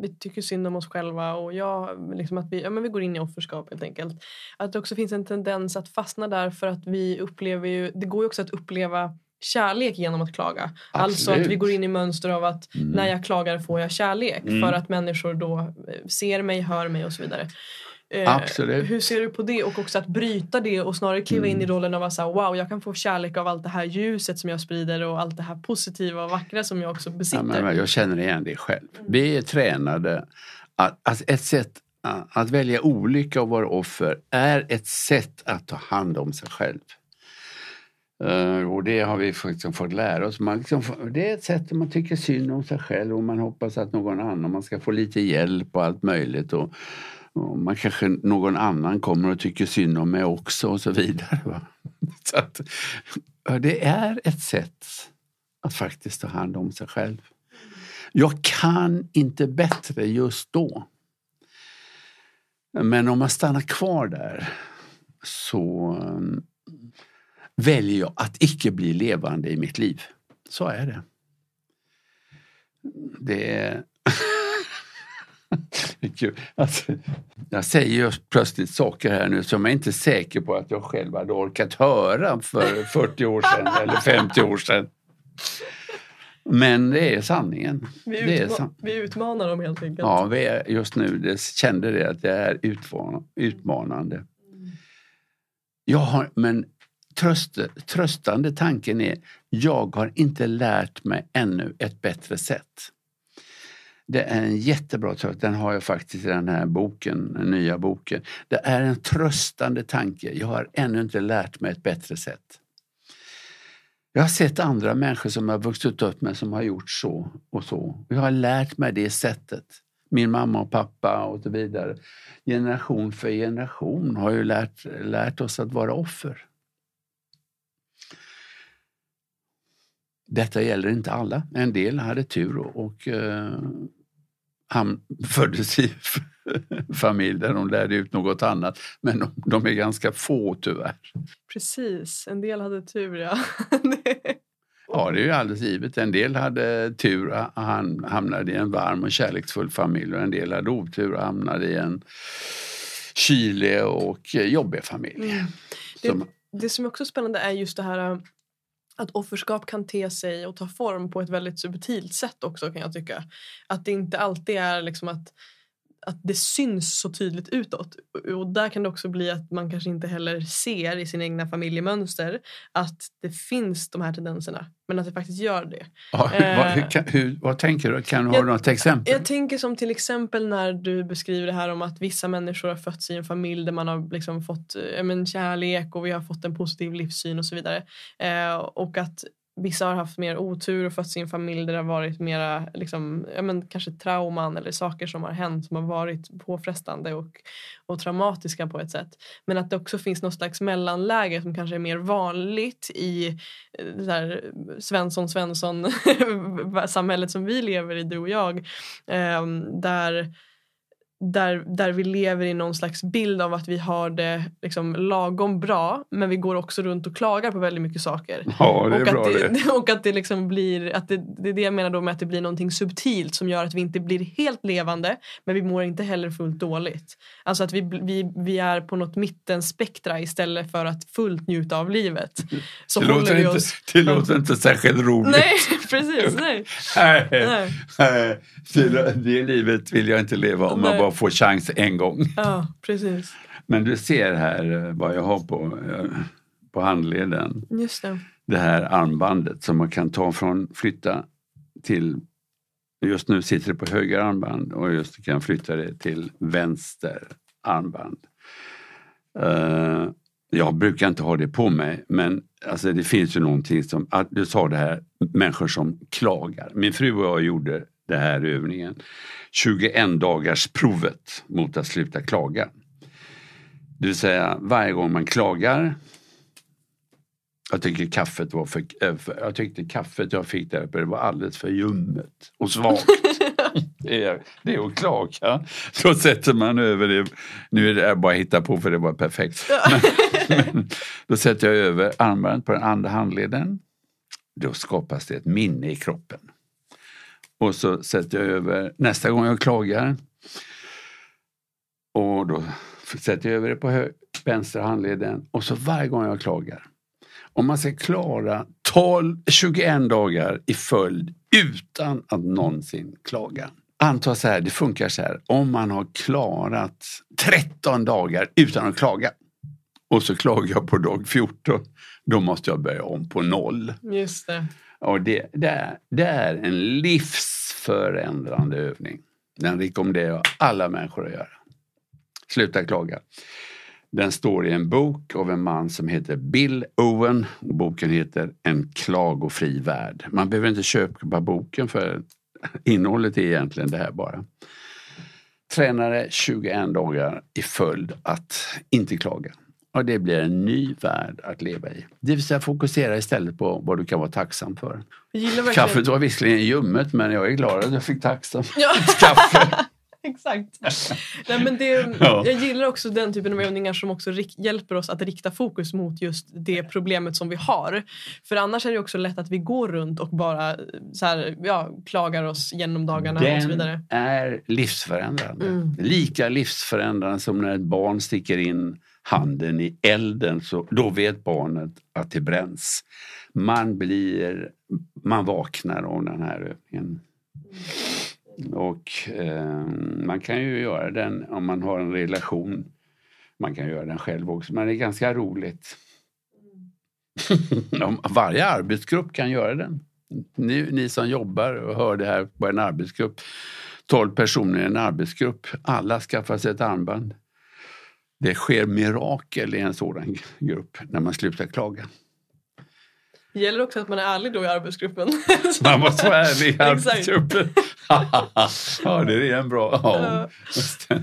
vi tycker synd om oss själva och jag, liksom att vi, ja, men vi går in i offerskap helt enkelt. Att det också finns en tendens att fastna där för att vi upplever ju, det går ju också att uppleva kärlek genom att klaga. Absolut. Alltså att vi går in i mönster av att mm. när jag klagar får jag kärlek mm. för att människor då eh, ser mig, hör mig och så vidare. Eh, Absolut. Hur ser du på det och också att bryta det och snarare kliva mm. in i mm. rollen av att säga wow jag kan få kärlek av allt det här ljuset som jag sprider och allt det här positiva och vackra som jag också besitter. Ja, men jag känner igen det själv. Mm. Vi är tränade att, att ett sätt att välja olycka och vara offer är ett sätt att ta hand om sig själv. Uh, och det har vi liksom fått lära oss. Man liksom, det är ett sätt man tycker synd om sig själv och man hoppas att någon annan, man ska få lite hjälp och allt möjligt. Och, man kanske någon annan kommer och tycker synd om mig också och så vidare. Va? Så att, det är ett sätt att faktiskt ta hand om sig själv. Jag kan inte bättre just då. Men om man stannar kvar där så mm, väljer jag att icke bli levande i mitt liv. Så är det. Det är alltså, jag säger just plötsligt saker här nu som jag inte är säker på att jag själv hade orkat höra för 40 år sedan eller 50 år sedan. Men det är sanningen. Vi, utma är san vi utmanar dem helt enkelt. Ja, vi är, just nu det, kände det att det är utmanande. Jag har, men tröst, tröstande tanken är, jag har inte lärt mig ännu ett bättre sätt. Det är en jättebra tröst. Den har jag faktiskt i den här boken, den nya boken. Det är en tröstande tanke. Jag har ännu inte lärt mig ett bättre sätt. Jag har sett andra människor som jag vuxit upp med som har gjort så och så. Jag har lärt mig det sättet. Min mamma och pappa och så vidare. Generation för generation har ju lärt, lärt oss att vara offer. Detta gäller inte alla. En del hade tur och, och eh, han föddes i familj där de lärde ut något annat. Men de, de är ganska få tyvärr. Precis, en del hade tur ja. Ja, det är ju alldeles givet. En del hade tur och han hamnade i en varm och kärleksfull familj och en del hade otur och hamnade i en kylig och jobbig familj. Mm. Det, som, det som är också spännande är just det här att offerskap kan te sig och ta form på ett väldigt subtilt sätt också kan jag tycka. Att det inte alltid är liksom att att det syns så tydligt utåt. Och där kan det också bli att man kanske inte heller ser i sina egna familjemönster att det finns de här tendenserna. Men att det faktiskt gör det. Ja, hur, vad, hur, eh, hur, vad tänker du? Kan du jag, ha något exempel? Jag tänker som till exempel när du beskriver det här om att vissa människor har fötts i en familj där man har liksom fått äh, men, kärlek och vi har fått en positiv livssyn och så vidare. Eh, och att Vissa har haft mer otur och fött sin familj där det har varit mera liksom, ja, men kanske trauman eller saker som har hänt som har varit påfrestande och, och traumatiska på ett sätt. Men att det också finns något slags mellanläge som kanske är mer vanligt i eh, det här, Svensson Svensson samhället som vi lever i, du och jag. Eh, där där, där vi lever i någon slags bild av att vi har det liksom lagom bra men vi går också runt och klagar på väldigt mycket saker. Ja, det är och bra att det, det. Och att det liksom blir, att det, det är det jag menar då med att det blir någonting subtilt som gör att vi inte blir helt levande men vi mår inte heller fullt dåligt. Alltså att vi, vi, vi är på något mittenspektra istället för att fullt njuta av livet. Så det låter, vi oss, inte, det låter inte särskilt roligt. Nej, precis. Nej. nej, nej. nej. Det, det livet vill jag inte leva om man bara bara få chans en gång. Ja, precis. Men du ser här eh, vad jag har på, eh, på handleden. Just det. det här armbandet som man kan ta från, flytta till Just nu sitter det på höger armband och just kan jag flytta det till vänster armband. Uh, jag brukar inte ha det på mig men alltså det finns ju någonting som, du sa det här, människor som klagar. Min fru och jag gjorde den här övningen. 21 dagars provet mot att sluta klaga. Det vill säga varje gång man klagar jag tycker kaffet var för, eh, jag tyckte kaffet jag fick där uppe var alldeles för ljummet och svagt. det, är, det är att klaga. Då sätter man över det. Nu är det bara att hitta på för det var perfekt. Men, men, då sätter jag över armbandet på den andra handleden. Då skapas det ett minne i kroppen. Och så sätter jag över nästa gång jag klagar. Och då sätter jag över det på vänstra handleden och så varje gång jag klagar. Om man ska klara 12, 21 dagar i följd utan att någonsin klaga. Anta så här, det funkar så här. Om man har klarat 13 dagar utan att klaga och så klagar jag på dag 14, då måste jag börja om på noll. Just det. Och det, det, är, det är en livsförändrande övning. Den rekommenderar jag alla människor att göra. Sluta klaga. Den står i en bok av en man som heter Bill Owen. Boken heter En klagofri värld. Man behöver inte köpa boken för innehållet är egentligen det här bara. Tränare 21 dagar i följd att inte klaga. Och det blir en ny värld att leva i. Det vill säga fokusera istället på vad du kan vara tacksam för. Kaffet var visserligen ljummet men jag är glad att jag fick tacksam ja. kaffe. Exakt. Nej, men det, ja. Jag gillar också den typen av övningar som också hjälper oss att rikta fokus mot just det problemet som vi har. För annars är det också lätt att vi går runt och bara så här, ja, klagar oss genom dagarna den och så vidare. är livsförändrande. Mm. Lika livsförändrande som när ett barn sticker in handen i elden så då vet barnet att det bränns. Man blir, man vaknar av den här övningen. Och eh, man kan ju göra den om man har en relation. Man kan göra den själv också, men det är ganska roligt. Varje arbetsgrupp kan göra den. Ni, ni som jobbar och hör det här på en arbetsgrupp. 12 personer i en arbetsgrupp. Alla skaffar sig ett armband. Det sker mirakel i en sådan grupp när man slutar klaga. Det gäller också att man är ärlig då i arbetsgruppen. Man måste vara ärlig i arbetsgruppen. Ja, det är en bra... Ja,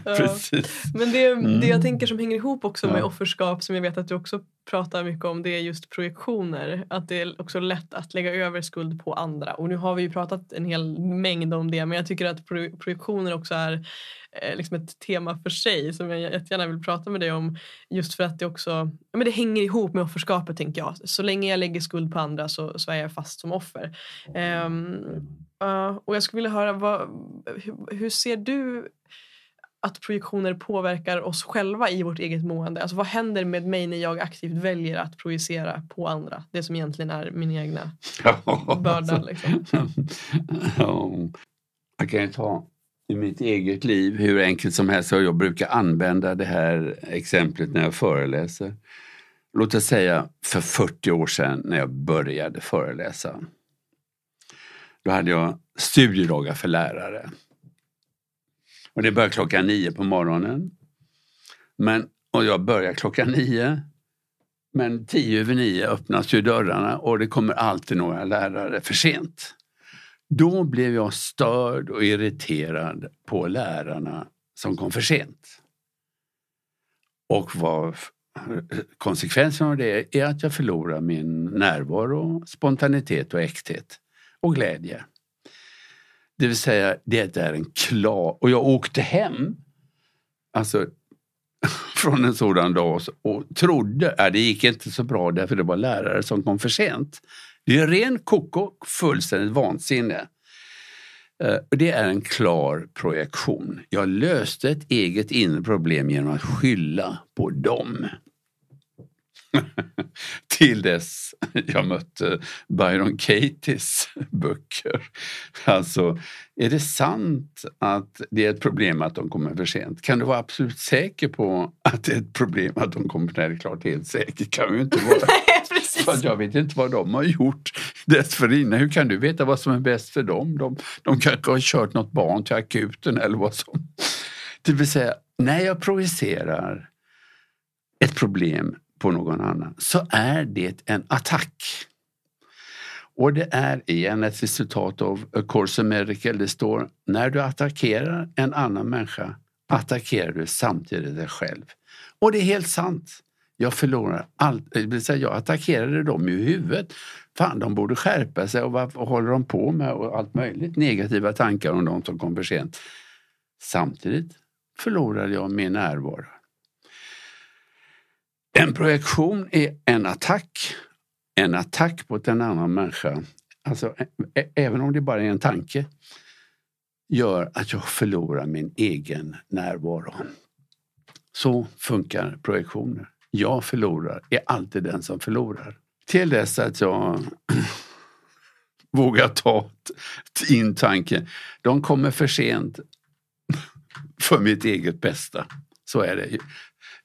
precis. Men det, Mm. det jag tänker som hänger ihop också med Ja. offerskap som jag vet att du också pratar mycket om det är just projektioner. Att det är också lätt att lägga över skuld på andra. Och nu har vi ju pratat en hel mängd om det men jag tycker att pro- projektioner också är eh, liksom ett tema för sig som jag jättegärna vill prata med dig om. Just för att det också men det hänger ihop med offerskapet tänker jag. Så länge jag lägger skuld på andra så, så är jag fast som offer. Ehm, ja, och jag skulle vilja höra vad, hur, hur ser du att projektioner påverkar oss själva i vårt eget mående. Alltså vad händer med mig när jag aktivt väljer att projicera på andra? Det som egentligen är min egna börda. Liksom. Ja. Jag kan ju ta i mitt eget liv hur enkelt som helst. och Jag brukar använda det här exemplet när jag föreläser. Låt oss säga för 40 år sedan när jag började föreläsa. Då hade jag studiedagar för lärare. Och det började klockan nio på morgonen. Men, och jag börjar klockan nio. Men tio över nio öppnas ju dörrarna och det kommer alltid några lärare för sent. Då blev jag störd och irriterad på lärarna som kom för sent. Och vad konsekvensen av det är att jag förlorar min närvaro, spontanitet och äkthet och glädje. Det vill säga, det är en klar... Och jag åkte hem alltså, från en sådan dag och trodde att det gick inte så bra därför det var lärare som kom för sent. Det är ren koko, fullständigt vansinne. Eh, det är en klar projektion. Jag löste ett eget inre problem genom att skylla på dem. Till dess jag mötte Byron Katie's böcker. Alltså, är det sant att det är ett problem att de kommer för sent? Kan du vara absolut säker på att det är ett problem att de kommer? Nej, det är klart helt säkert kan vi inte vara. För jag vet inte vad de har gjort dessförinnan. Hur kan du veta vad som är bäst för dem? De, de kanske har kört något barn till akuten eller vad som... Det vill säga, när jag projicerar ett problem på någon annan så är det en attack. Och det är igen ett resultat av A Course in Miracle. Det står, när du attackerar en annan människa attackerar du samtidigt dig själv. Och det är helt sant. Jag förlorar allt. Eh, det vill säga, jag attackerade dem i huvudet. Fan, de borde skärpa sig och vad vad håller de på med? Och allt möjligt negativa tankar om de som kom för sent. Samtidigt förlorade jag min närvaro. En projektion är en attack. En attack mot en annan människa. Alltså, även om det bara är en tanke gör att jag förlorar min egen närvaro. Så funkar projektioner. Jag förlorar är alltid den som förlorar. Till dess att jag vågar ta in tanken. De kommer för sent för mitt eget bästa. Så är det.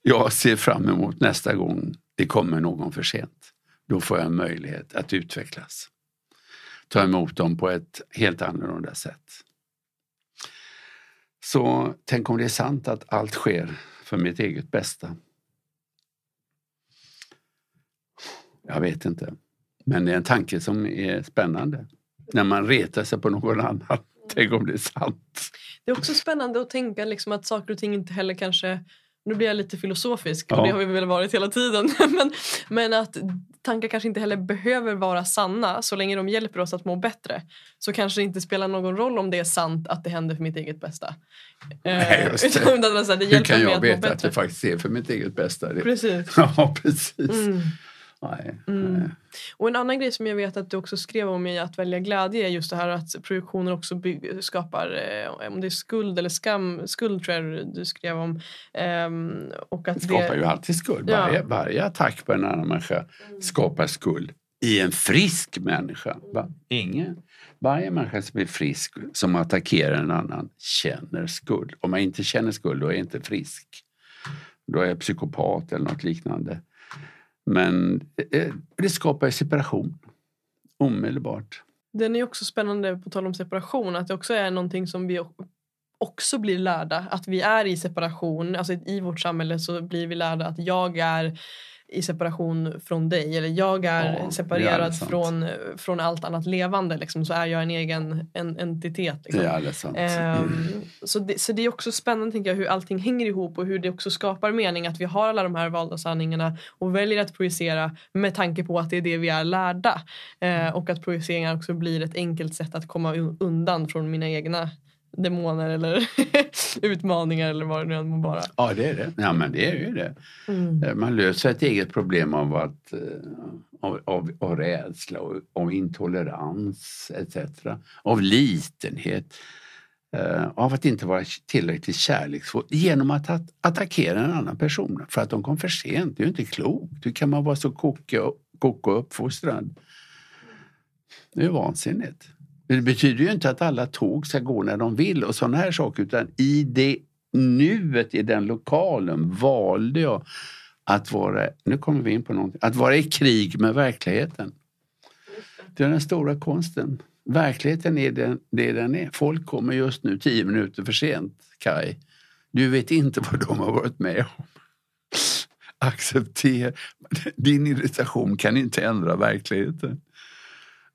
Jag ser fram emot nästa gång det kommer någon för sent. Då får jag en möjlighet att utvecklas. Ta emot dem på ett helt annorlunda sätt. Så tänk om det är sant att allt sker för mitt eget bästa. Jag vet inte. Men det är en tanke som är spännande. När man retar sig på någon annan. Tänk om det är sant. Det är också spännande att tänka liksom att saker och ting inte heller kanske nu blir jag lite filosofisk Ja. och det har vi väl varit hela tiden. men, men att tankar kanske inte heller behöver vara sanna så länge de hjälper oss att må bättre. Så kanske det inte spelar någon roll om det är sant att det händer för mitt eget bästa. Nej, Eh, just det. utan att det Hur kan jag veta att det faktiskt är för mitt eget bästa? Det... Precis. Ja, precis. Mm. Nej, Mm. nej. Och en annan grej som jag vet att du också skrev om i Att välja glädje är just det här att projektioner också bygg- skapar eh, om det är skuld eller skam, skuld tror jag du skrev om. Ehm, och att Det skapar det, ju alltid skuld. Ja. Varje, varje attack på en annan människa skapar skuld. I en frisk människa. Va? Ingen. Varje människa som är frisk som attackerar en annan känner skuld. Om man inte känner skuld då är jag inte frisk. Då är jag psykopat eller något liknande. Men eh, det skapar separation. Omedelbart. Den är också spännande på tal om separation att det också är någonting som vi också blir lärda att vi är i separation. Alltså i vårt samhälle så blir vi lärda att jag är i separation från dig. Eller jag är Ja, är separerad sant. från, från allt annat levande. Liksom, så är jag en egen en entitet. Liksom. Det är sant. Ehm, så, det, så det är också spännande tänker jag, hur allting hänger ihop och hur det också skapar mening att vi har alla de här valda sanningarna och väljer att projicera med tanke på att det är det vi är lärda. Eh, och att projiceringar också blir ett enkelt sätt att komma un- undan från mina egna demoner eller utmaningar eller vad det nu än må vara. Ja, det är det. Ja, men det är ju det. Eh, Man löser ett eget problem av, att, eh, av, av, av rädsla, och, av intolerans etc. Av litenhet. eh, Av att inte vara tillräckligt kärleksfull genom att at- attackera en annan person för att de kom för sent. Det är ju inte klokt. Hur kan man vara så koko, koko uppfostrad? Det är ju vansinnigt. Det betyder ju inte att alla tåg ska gå när de vill och sådana här saker utan i det nuet i den lokalen valde jag att vara, nu kommer vi in på någonting, att vara i krig med verkligheten. Det är den stora konsten. Verkligheten är den, det den är. Folk kommer just nu tio minuter för sent, Kai. Du vet inte vad de har varit med om. Acceptera. Din irritation kan inte ändra verkligheten.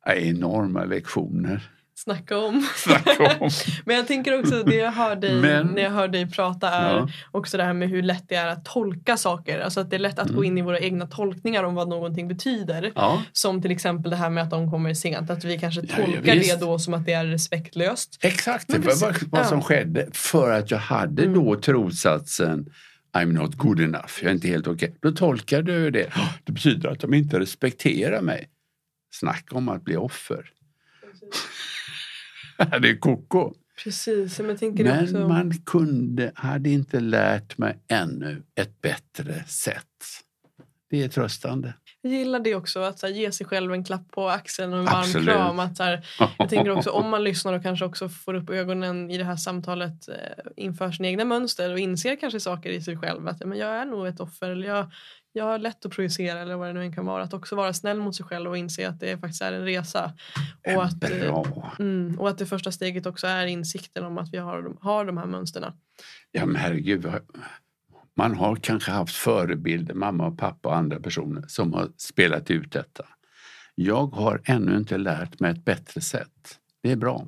Ja, Enorma lektioner. Snacka om. Snacka om. Men jag tänker också det jag hör dig, Men- när jag hör dig prata är Ja. också det här med hur lätt det är att tolka saker. Alltså att det är lätt att gå in i våra egna tolkningar om vad någonting betyder. Mm. Ja, Som till exempel det här med att de kommer sent. Att vi kanske Ja, ja, tolkar visst. det då som att det är respektlöst. exakt. Det var vad, vad som Ja. skedde. För att jag hade Mm. då trossatsen I'm not good enough. Jag är inte helt okej. Då tolkar du det. "Åh, Det betyder att de inte respekterar mig. Snacka om att bli offer. det är koko. Precis, men Men också... man kunde, hade inte lärt mig ännu ett bättre sätt. Det är tröstande. Jag gillar det också, att här, ge sig själv en klapp på axeln och en varm Absolut. kram. Att, här, jag tänker också om man lyssnar och kanske också får upp ögonen i det här samtalet eh, inför sina egna mönster och inser kanske saker i sig själv. Att men jag är nog ett offer eller jag, jag har lätt att projicera eller vad det nu än kan vara. Att också vara snäll mot sig själv och inse att det faktiskt är en resa. Och att, eh, mm, och att det första steget också är insikten om att vi har, har de här mönsterna. Ja men herregud. Man har kanske haft förebilder, mamma och pappa och andra personer som har spelat ut detta. Jag har ännu inte lärt mig ett bättre sätt. Det är bra.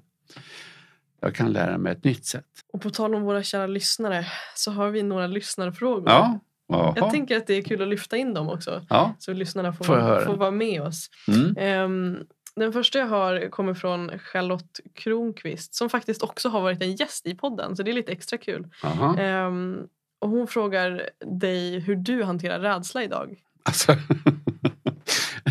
Jag kan lära mig ett nytt sätt. Och på tal om våra kära lyssnare så har vi några lyssnarfrågor. Ja, Jaha. Jag tänker att det är kul att lyfta in dem också. ja. Så lyssnarna får, Får får vara med oss. Mm. Ehm, den första jag har kommer från Charlotte Kronqvist som faktiskt också har varit en gäst i podden. Så det är lite extra kul. Ehm, och hon frågar dig hur du hanterar rädsla idag. Alltså,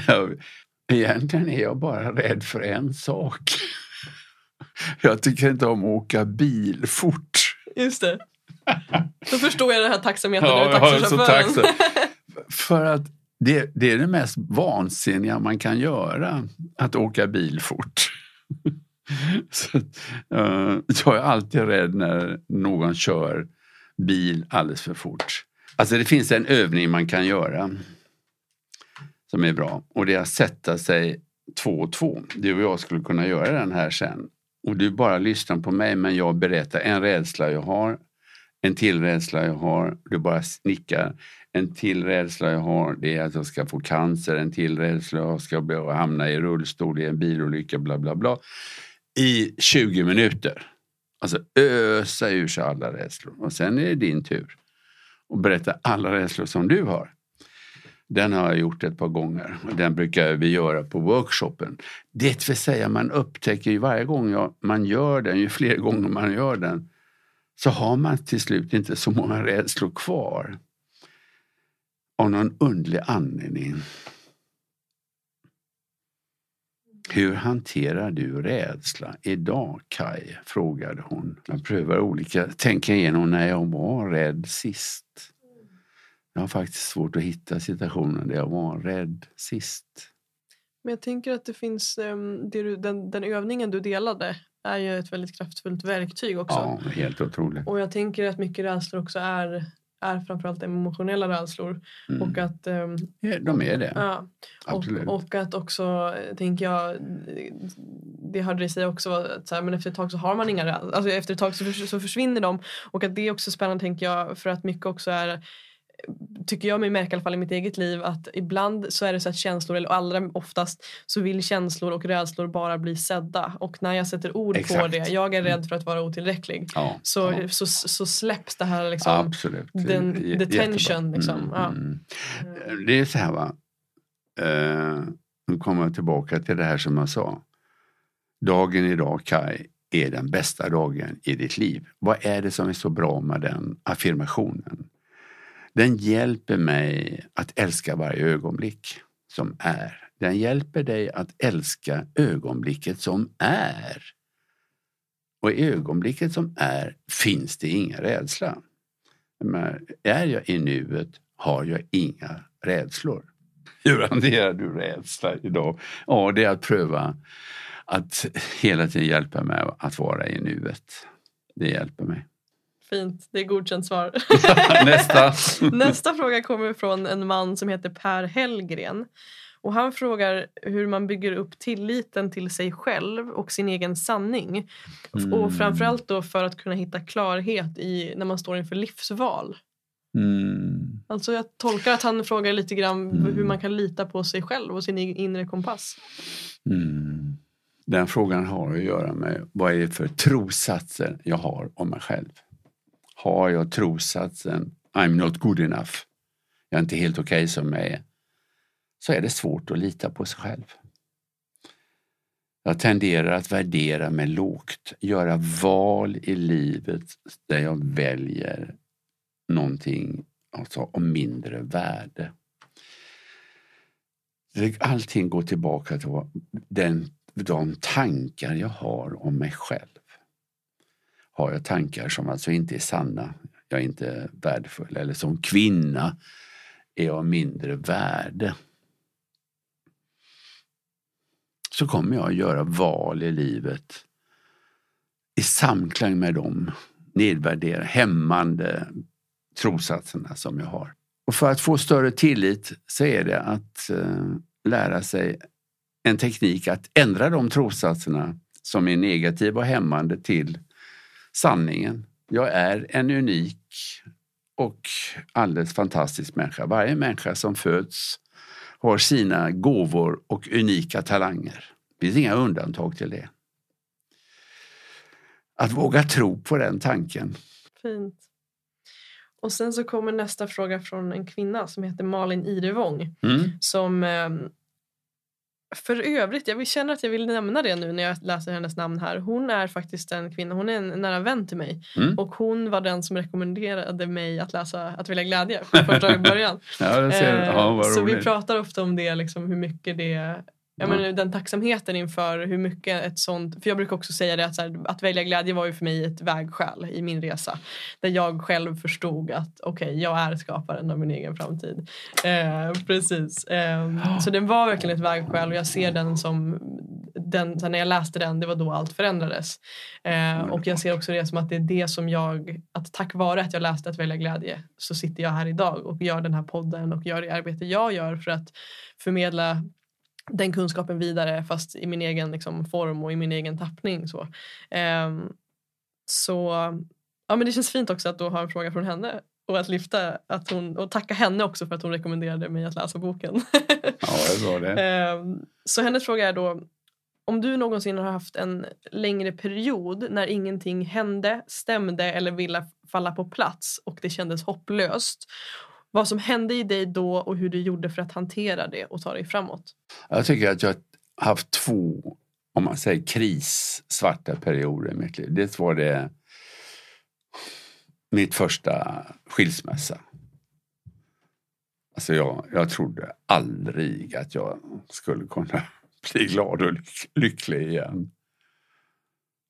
egentligen är jag bara rädd för en sak. Jag tycker inte om att åka bil fort. Just det. Då förstår jag den här tacksamheten Ja, jag taxichauffören. tacksam. För att det, det är det mest vansinniga man kan göra, att åka bil fort. Så, eh, jag är alltid rädd när någon kör bil alldeles för fort. Alltså det finns en övning man kan göra som är bra och det är att sätta sig två och två. Du och jag skulle kunna göra den här sen. Och du bara lyssnar på mig men jag berättar en rädsla jag har, en till rädsla jag har, du bara nickar. En till rädsla jag har det är att jag ska få cancer, en till rädsla jag ska bli, hamna i rullstol i en bilolycka, bla bla bla. I 20 minuter. Alltså ösa ur sig alla rädslor. Och sen är det din tur att berätta alla rädslor som du har. Den har jag gjort ett par gånger och den brukar vi göra på workshopen. Det vill säga man upptäcker ju varje gång jag, man gör den, ju fler gånger man gör den, så har man till slut inte så många rädslor kvar. Av någon underlig anledning. Hur hanterar du rädsla idag, Kai? frågade hon. Jag prövar olika, tänker igenom när jag var rädd sist. Jag har faktiskt svårt att hitta situationen där jag var rädd sist. Men jag tänker att det finns, um, det du, den, den övningen du delade är ju ett väldigt kraftfullt verktyg också. Ja, helt otroligt. Och jag tänker att mycket rädslor också är, är framförallt emotionella rädslor. Mm. Och att, ehm, Ja, De är det, ja, absolut. och, och att också, tänker jag, det hörde dig säga också, att så här, men efter ett tag så har man inga rädslor. Alltså efter ett tag så försvinner de. Och att det är också spännande tänker jag för att mycket också är tycker jag mig märka i alla fall i mitt eget liv att ibland så är det så att känslor, eller allra oftast så vill känslor och rädslor bara bli sedda och när jag sätter ord Exakt. på det, jag är rädd för att vara otillräcklig Ja, så, ja. så, så släpps det här liksom Absolut. den- the tension, liksom. Ja. mm. Det är så här va. Eh, nu kommer jag tillbaka till det här som jag sa. Dagen idag Kai är den bästa dagen i ditt liv. Vad är det som är så bra med den affirmationen? Den hjälper mig att älska varje ögonblick som är. Den hjälper dig att älska ögonblicket som är. Och i ögonblicket som är finns det ingen rädsla. Men är jag i nuet har jag inga rädslor. Hur hanterar du rädsla idag? Ja, det är att pröva att hela tiden hjälpa mig att vara i nuet. Det hjälper mig. Fint, det är godkänt svar. Nästa. Nästa fråga kommer från en man som heter Per Hellgren. Och han frågar hur man bygger upp tilliten till sig själv och sin egen sanning. Mm. Och framförallt då för att kunna hitta klarhet i när man står inför livsval. Mm. Alltså jag tolkar att han frågar lite grann Mm. hur man kan lita på sig själv och sin inre kompass. Mm. Den frågan har att göra med vad är det för trossatser jag har om mig själv. Har jag trossatsen I'm not good enough, jag är inte helt okej som jag är, så är det svårt att lita på sig själv. Jag tenderar att värdera mig lågt, göra val i livet där jag väljer någonting alltså, av mindre värde. Allting går tillbaka till den, de tankar jag har om mig själv. Har jag tankar som alltså inte är sanna, jag är inte värdefull eller som kvinna är jag mindre värde. Så kommer jag att göra val i livet i samklang med de nedvärderade, hämmande trossatserna som jag har. Och för att få större tillit så är det att eh, lära sig en teknik att ändra de trossatserna som är negativa och hämmande till sanningen. Jag är en unik och alldeles fantastisk människa. Varje människa som föds har sina gåvor och unika talanger. Det finns inga undantag till det. Att våga tro på den tanken. Fint. Och sen så kommer nästa fråga från en kvinna som heter Malin Idevång. Mm. Som eh, för övrigt, jag känner att jag vill nämna det nu när jag läser hennes namn här. Hon är faktiskt en kvinna, hon är en nära vän till mig. Mm. Och hon var den som rekommenderade mig att läsa Att vilja glädje från första början. Ja, Eh, ja, så vi roligt. pratar ofta om det, liksom, hur mycket det jag Ja. menar, den tacksamheten inför hur mycket ett sånt... För jag brukar också säga det att, här, att välja glädje var ju för mig ett vägskäl i min resa. Där jag själv förstod att okej, jag är skaparen av min egen framtid. Eh, precis. Eh, så den var verkligen ett vägskäl och jag ser den som... Den, när jag läste den, det var då allt förändrades. Eh, och jag ser också det som att det är det som jag... Att tack vare att jag läste Att välja glädje så sitter jag här idag och gör den här podden och gör det arbete jag gör för att förmedla den kunskapen vidare fast i min egen liksom, form och i min egen tappning. Så, Ehm, så ja, men det känns fint också att då ha en fråga från henne och att lyfta att hon, och tacka henne också för att hon rekommenderade mig att läsa boken. Ja, det bra det. Ehm, så hennes fråga är då om du någonsin har haft en längre period när ingenting hände, stämde eller ville falla på plats och det kändes hopplöst. Vad som hände i dig då och hur du gjorde för att hantera det och ta dig framåt. Jag tycker att jag har haft två, om man säger kris, svarta perioder i mitt liv. Dels var det mitt första skilsmässa. Alltså jag, jag trodde aldrig att jag skulle kunna bli glad och lycklig igen.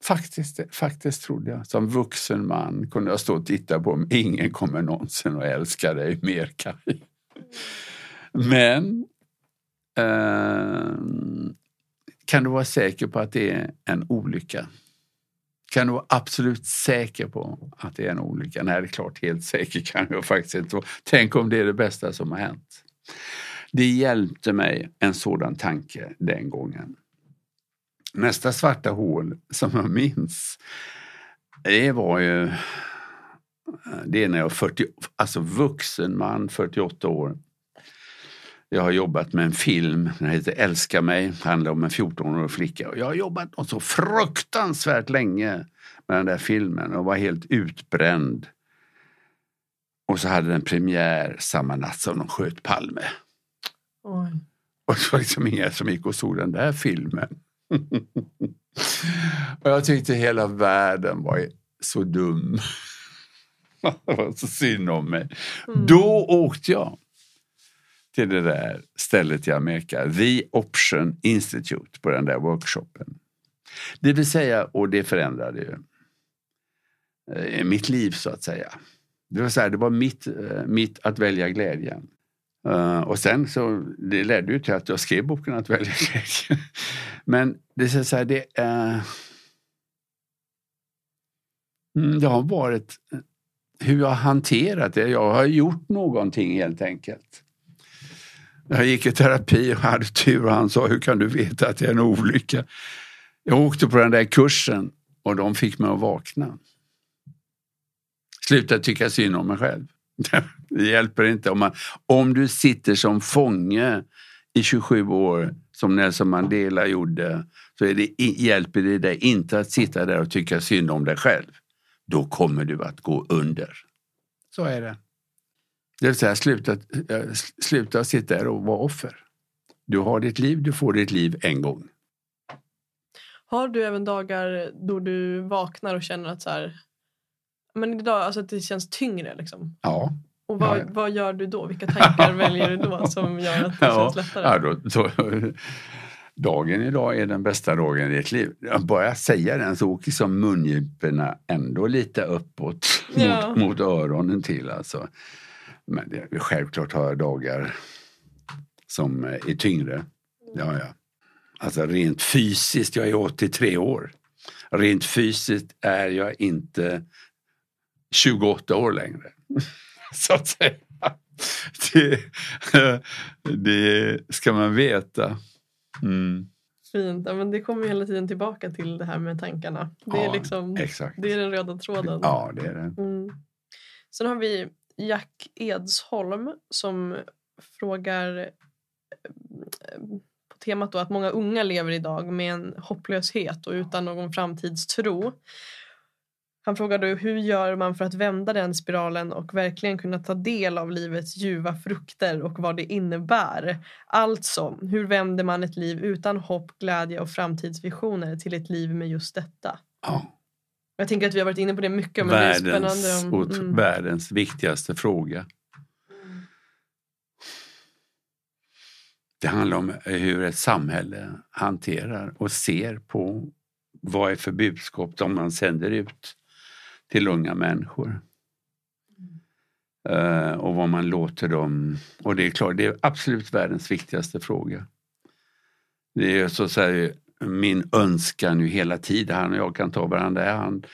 Faktiskt, faktiskt trodde jag. Som vuxen man kunde jag stå och titta på om ingen kommer någonsin att älska dig mer, Kaj. Men eh, kan du vara säker på att det är en olycka? Kan du vara absolut säker på att det är en olycka? Nej, det är klart, helt säker kan jag faktiskt inte vara. Tänk om det är det bästa som har hänt. Det hjälpte mig en sådan tanke den gången. Nästa svarta hål som jag minns, det var ju Det är när jag var 40, alltså vuxen man, 48 år. Jag har jobbat med en film, den heter Älska mig, handlar om en 14-årig flicka. Och jag har jobbat så fruktansvärt länge med den där filmen och var helt utbränd. Och så hade den premiär samma natt som de sköt Palme. Oj. Och det var liksom ingen som gick och såg den där filmen. och jag tyckte hela världen var så dum. det var så synd om mig. Mm. Då åkte jag till det där stället i Amerika, The Option Institute, på den där workshopen. Det vill säga, och det förändrade ju eh, mitt liv så att säga. Det var, så här, det var mitt, eh, mitt att välja glädjen. Uh, och sen så, det ledde ju till att jag skrev boken Att välja glädje. Men det är så här, det, uh, det har varit hur jag har hanterat det. Jag har gjort någonting helt enkelt. Jag gick i terapi och hade tur och han sa, hur kan du veta att det är en olycka? Jag åkte på den där kursen och de fick mig att vakna. Sluta tycka synd om mig själv. Det hjälper inte. Om, man, om du sitter som fånge i 27 år, som Nelson Mandela gjorde, så är det, hjälper det dig inte att sitta där och tycka synd om dig själv. Då kommer du att gå under. Så är det. Det vill säga, sluta, sluta sitta där och vara offer. Du har ditt liv, du får ditt liv en gång. Har du även dagar då du vaknar och känner att så här, men idag, alltså att det känns tyngre? Liksom? Ja. Och vad, Ja, ja. vad gör du då? Vilka tankar väljer du då som gör att det Ja, känns lättare? ja, då, då, dagen idag är den bästa dagen i ditt liv. Jag bara säga den så åker som mungiporna ändå lite uppåt mot, mot öronen till. Alltså. Men det, självklart har jag dagar som är tyngre. Ja, ja. Alltså rent fysiskt, jag är 83 år. Rent fysiskt är jag inte 28 år längre. Så att säga. Det, det ska man veta. Mm. Fint. Ja, men det kommer hela tiden tillbaka till det här med tankarna. Det är, Ja, liksom, Exakt. det är den röda tråden. Ja, det är det. Mm. Sen har vi Jack Edsholm som frågar eh, på temat då att många unga lever idag med en hopplöshet och utan någon framtidstro. Han frågar då hur gör man för att vända den spiralen och verkligen kunna ta del av livets ljuva frukter och vad det innebär. Alltså, hur vänder man ett liv utan hopp, glädje och framtidsvisioner till ett liv med just detta? Ja. Jag tänker att vi har varit inne på det mycket men det är Världens, spännande. och mm. världens viktigaste fråga. Det handlar om hur ett samhälle hanterar och ser på vad är för budskap som man sänder ut till unga människor. Eh, och vad man låter dem... Och det är klart, det är absolut världens viktigaste fråga. Det är så att säga min önskan ju hela tiden. Han och jag kan ta varandra i hand.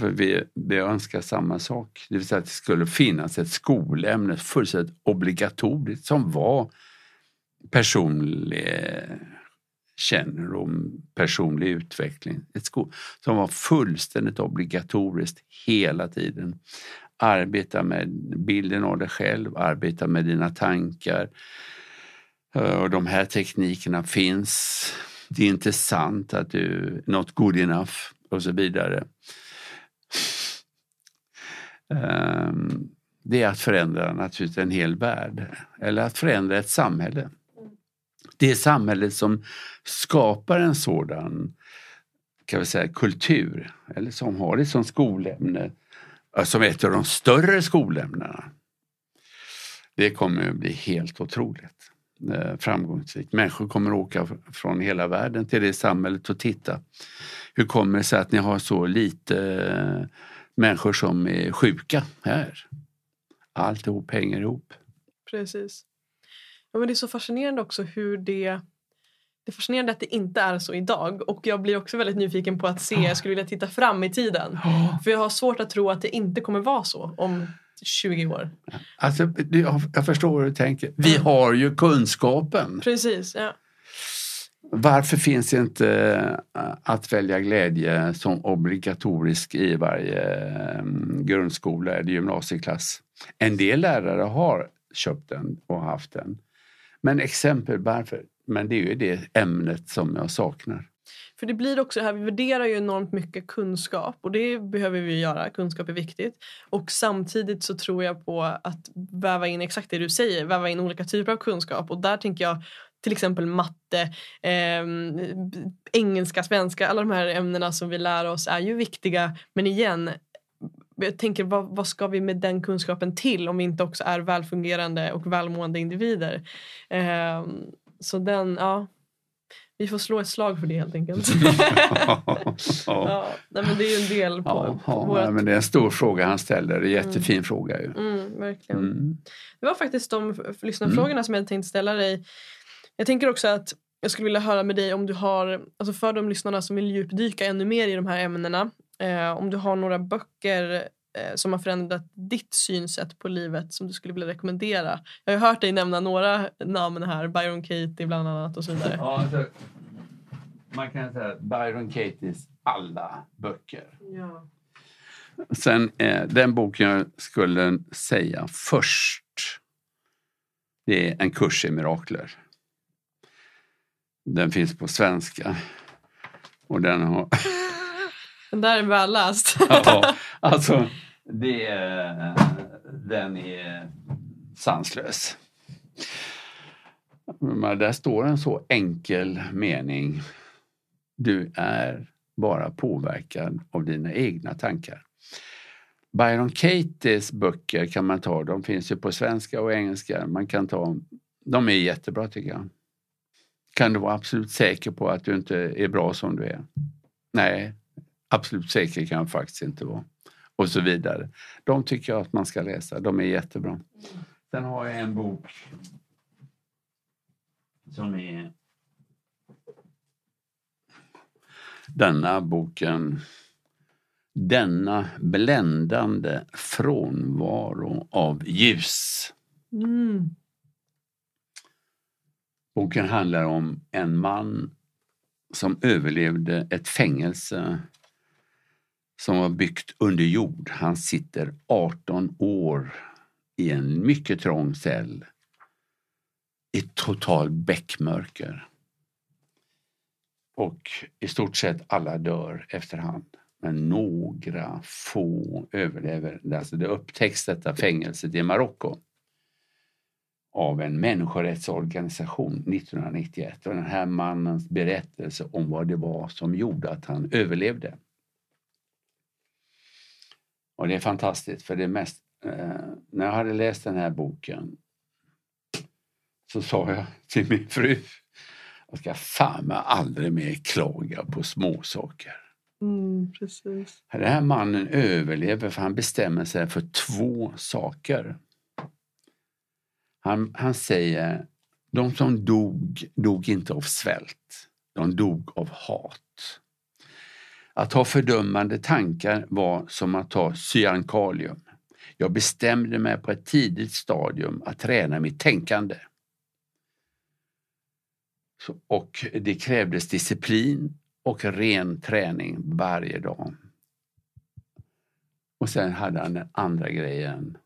För vi, vi önskar samma sak. Det vill säga att det skulle finnas ett skolämne fullständigt obligatoriskt som var personlig kännedom, personlig utveckling. Ett skol som var fullständigt obligatoriskt hela tiden. Arbeta med bilden av dig själv, arbeta med dina tankar. Eh, och de här teknikerna finns. Det är inte sant att du not good enough och så vidare. Ehm, det är att förändra naturligtvis en hel värld eller att förändra ett samhälle. Det samhället som skapar en sådan kan vi säga, kultur eller som har det som skolämne eh, som ett av de större skolämnena. Det kommer att bli helt otroligt eh, framgångsrikt. Människor kommer att åka från hela världen till det samhället och titta. Hur kommer det sig att ni har så lite eh, människor som är sjuka här? Alltihop hänger ihop. Precis. Ja, men det är så fascinerande också hur det... Det är fascinerande att det inte är så idag och jag blir också väldigt nyfiken på att se, jag skulle vilja titta fram i tiden. För jag har svårt att tro att det inte kommer vara så om 20 år. Alltså, jag förstår vad du tänker. Vi har ju kunskapen. Precis, ja. Varför finns inte eh, att välja glädje som obligatorisk i varje mm, grundskola eller gymnasieklass? En del lärare har köpt den och haft den. Men exempel varför? Men det är ju det ämnet som jag saknar. För det blir också här, vi värderar ju enormt mycket kunskap och det behöver vi göra, kunskap är viktigt. Och samtidigt så tror jag på att väva in exakt det du säger, väva in olika typer av kunskap och där tänker jag till exempel matte, eh, engelska, svenska, alla de här ämnena som vi lär oss är ju viktiga. Men igen, jag tänker vad, vad ska vi med den kunskapen till om vi inte också är välfungerande och välmående individer? Eh, så den, ja. Vi får slå ett slag för det helt enkelt. ja. ja. nej, men det är ju en del på, ja, på ja, vårt... men Det är en stor fråga han ställer. Det är en jättefin mm. fråga. Ju. Mm, verkligen. Mm. Det var faktiskt de lyssnarfrågorna mm. som jag tänkte ställa dig. Jag tänker också att jag skulle vilja höra med dig om du har, alltså för de lyssnarna som vill djupdyka ännu mer i de här ämnena, eh, om du har några böcker eh, som har förändrat ditt synsätt på livet som du skulle vilja rekommendera. Jag har hört dig nämna några namn här, Byron Katie bland annat och så vidare. Ja, alltså, man kan säga Byron Katies alla böcker. Ja. Sen eh, den boken jag skulle säga först, det är En kurs i mirakler. Den finns på svenska. Och den har... Den där är välläst. ja, alltså det är, den är sanslös. Men där står en så enkel mening. Du är bara påverkad av dina egna tankar. Byron Katies böcker kan man ta, de finns ju på svenska och engelska. Man kan ta, de är jättebra tycker jag. Kan du vara absolut säker på att du inte är bra som du är? Nej, absolut säker kan jag faktiskt inte vara. Och så vidare. De tycker jag att man ska läsa. De är jättebra. Sen har jag en bok som är denna boken denna bländande frånvaro av ljus. Mm. Boken handlar om en man som överlevde ett fängelse som var byggt under jord. Han sitter 18 år i en mycket trång cell i total bäckmörker. Och i stort sett alla dör efterhand. Men några få överlever. Alltså det upptäcks detta fängelset i Marocko av en människorättsorganisation 1991 och den här mannens berättelse om vad det var som gjorde att han överlevde. Och det är fantastiskt för det mest, eh, när jag hade läst den här boken så sa jag till min fru jag ska fan mig aldrig mer klaga på småsaker. Mm, precis. Den här mannen överlever för han bestämmer sig för två saker. Han, han säger, de som dog, dog inte av svält. De dog av hat. Att ha fördömande tankar var som att ta cyankalium. Jag bestämde mig på ett tidigt stadium att träna mitt tänkande. Så, och det krävdes disciplin och ren träning varje dag. Och sen hade han den andra grejen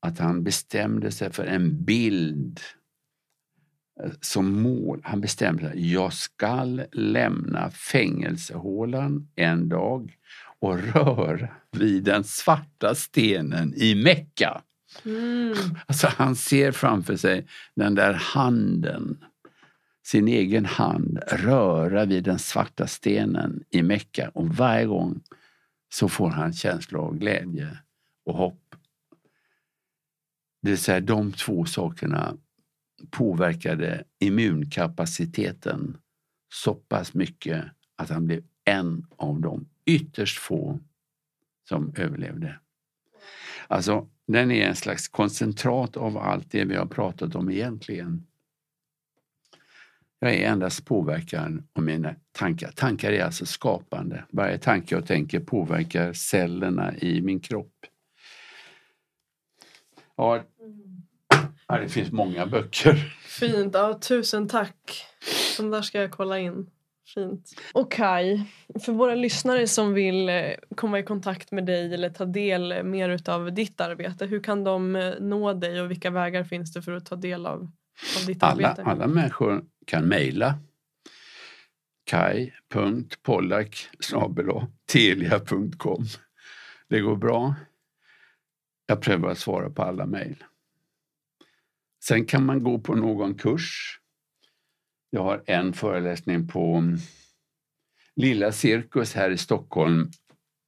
att han bestämde sig för en bild som mål. Han bestämde sig, jag skall lämna fängelsehålan en dag och röra vid den svarta stenen i Mecka. Mm. Alltså han ser framför sig den där handen, sin egen hand, röra vid den svarta stenen i Mecka och varje gång så får han känslor av glädje och hopp det vill säga de två sakerna påverkade immunkapaciteten så pass mycket att han blev en av de ytterst få som överlevde. Alltså, den är en slags koncentrat av allt det vi har pratat om egentligen. Jag är endast påverkad av mina tankar. Tankar är alltså skapande. Varje tanke jag tänker påverkar cellerna i min kropp. Ja, Ja, det finns många böcker. Fint. Ja, tusen tack. De där ska jag kolla in. Fint. Och Kai, för våra lyssnare som vill eh, komma i kontakt med dig eller ta del mer av ditt arbete, hur kan de eh, nå dig och vilka vägar finns det för att ta del av, av ditt Alla, arbete? alla människor kan mejla kaj.pollack telia.com. Det går bra. Jag prövar att svara på alla mejl. Sen kan man gå på någon kurs. Jag har en föreläsning på mm, Lilla Cirkus här i Stockholm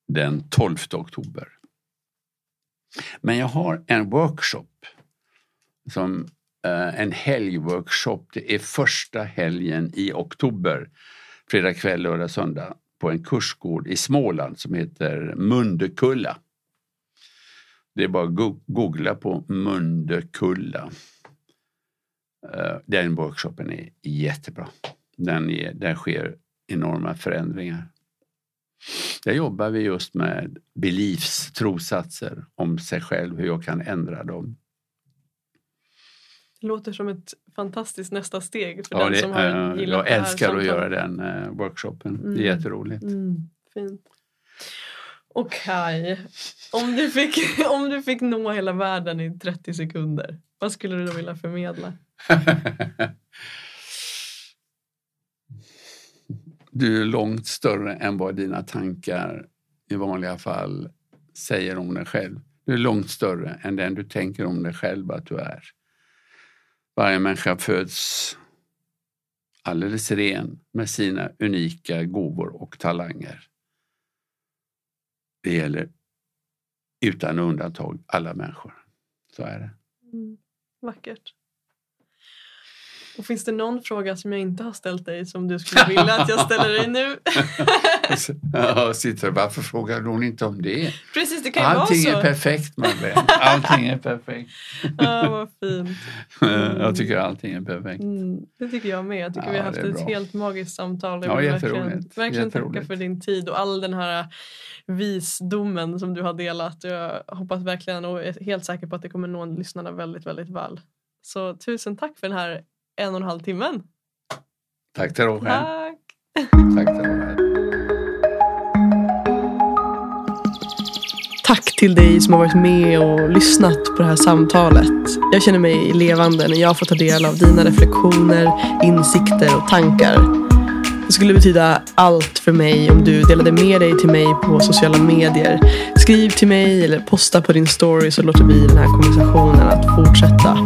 den 12 oktober. Men jag har en workshop som eh, en helgworkshop. Det är första helgen i oktober, fredag kväll, lördag, söndag på en kursgård i Småland som heter Mundekulla. Det är bara att googla på Mundekulla. Eh, Den workshopen är jättebra. Den är, där sker enorma förändringar. Där jobbar vi just med beliefs, trosatser om sig själv, hur jag kan ändra dem. Det låter som ett fantastiskt nästa steg för Ja, den det, som har eh, gillat jag det här älskar att göra den eh, workshopen. Det Mm. är jätteroligt. Mm, fint. Okej, om, du fick, om du fick nå hela världen i 30 sekunder, vad skulle du då vilja förmedla? Du är långt större än vad dina tankar i vanliga fall säger om dig själv. Du är långt större än den du tänker om dig själv att du är. Varje människa föds alldeles ren med sina unika gåvor och talanger. Det gäller utan undantag alla människor. Så är det. Mm, vackert. Och finns det någon fråga som jag inte har ställt dig som du skulle vilja att jag ställer dig nu? Ja, sitter, varför frågar hon inte om det? Precis, det kan ju Allting vara är så. perfekt Madeleine. Allting är perfekt. Ja, vad fint. Jag tycker allting är perfekt. Mm, det tycker jag med. Jag tycker Ja, vi har haft är ett bra. helt magiskt samtal. Ja, Jag vill jätteroligt. verkligen, verkligen tacka för din tid och all den här visdomen som du har delat. Jag hoppas verkligen och är helt säker på att det kommer nå lyssnarna väldigt, väldigt väl. Så tusen tack för den här en och en halv timmen. Tack till dig själv. Tack! Tack till dig själv. Tack till dig som har varit med och lyssnat på det här samtalet. Jag känner mig levande när jag får ta del av dina reflektioner, insikter och tankar. Det skulle betyda allt för mig om du delade med dig till mig på sociala medier. Skriv till mig eller posta på din story så låter vi den här konversationen att fortsätta.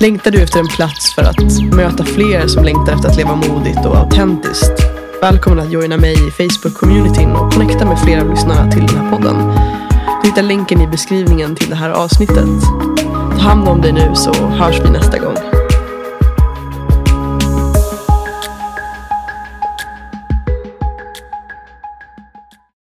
Längtar du efter en plats för att möta fler som längtar efter att leva modigt och autentiskt? Välkommen att joina mig i Facebook-communityn och connecta med flera av lyssnarna till den här podden. Du hittar länken i beskrivningen till det här avsnittet. Ta hand om dig nu så hörs vi nästa gång.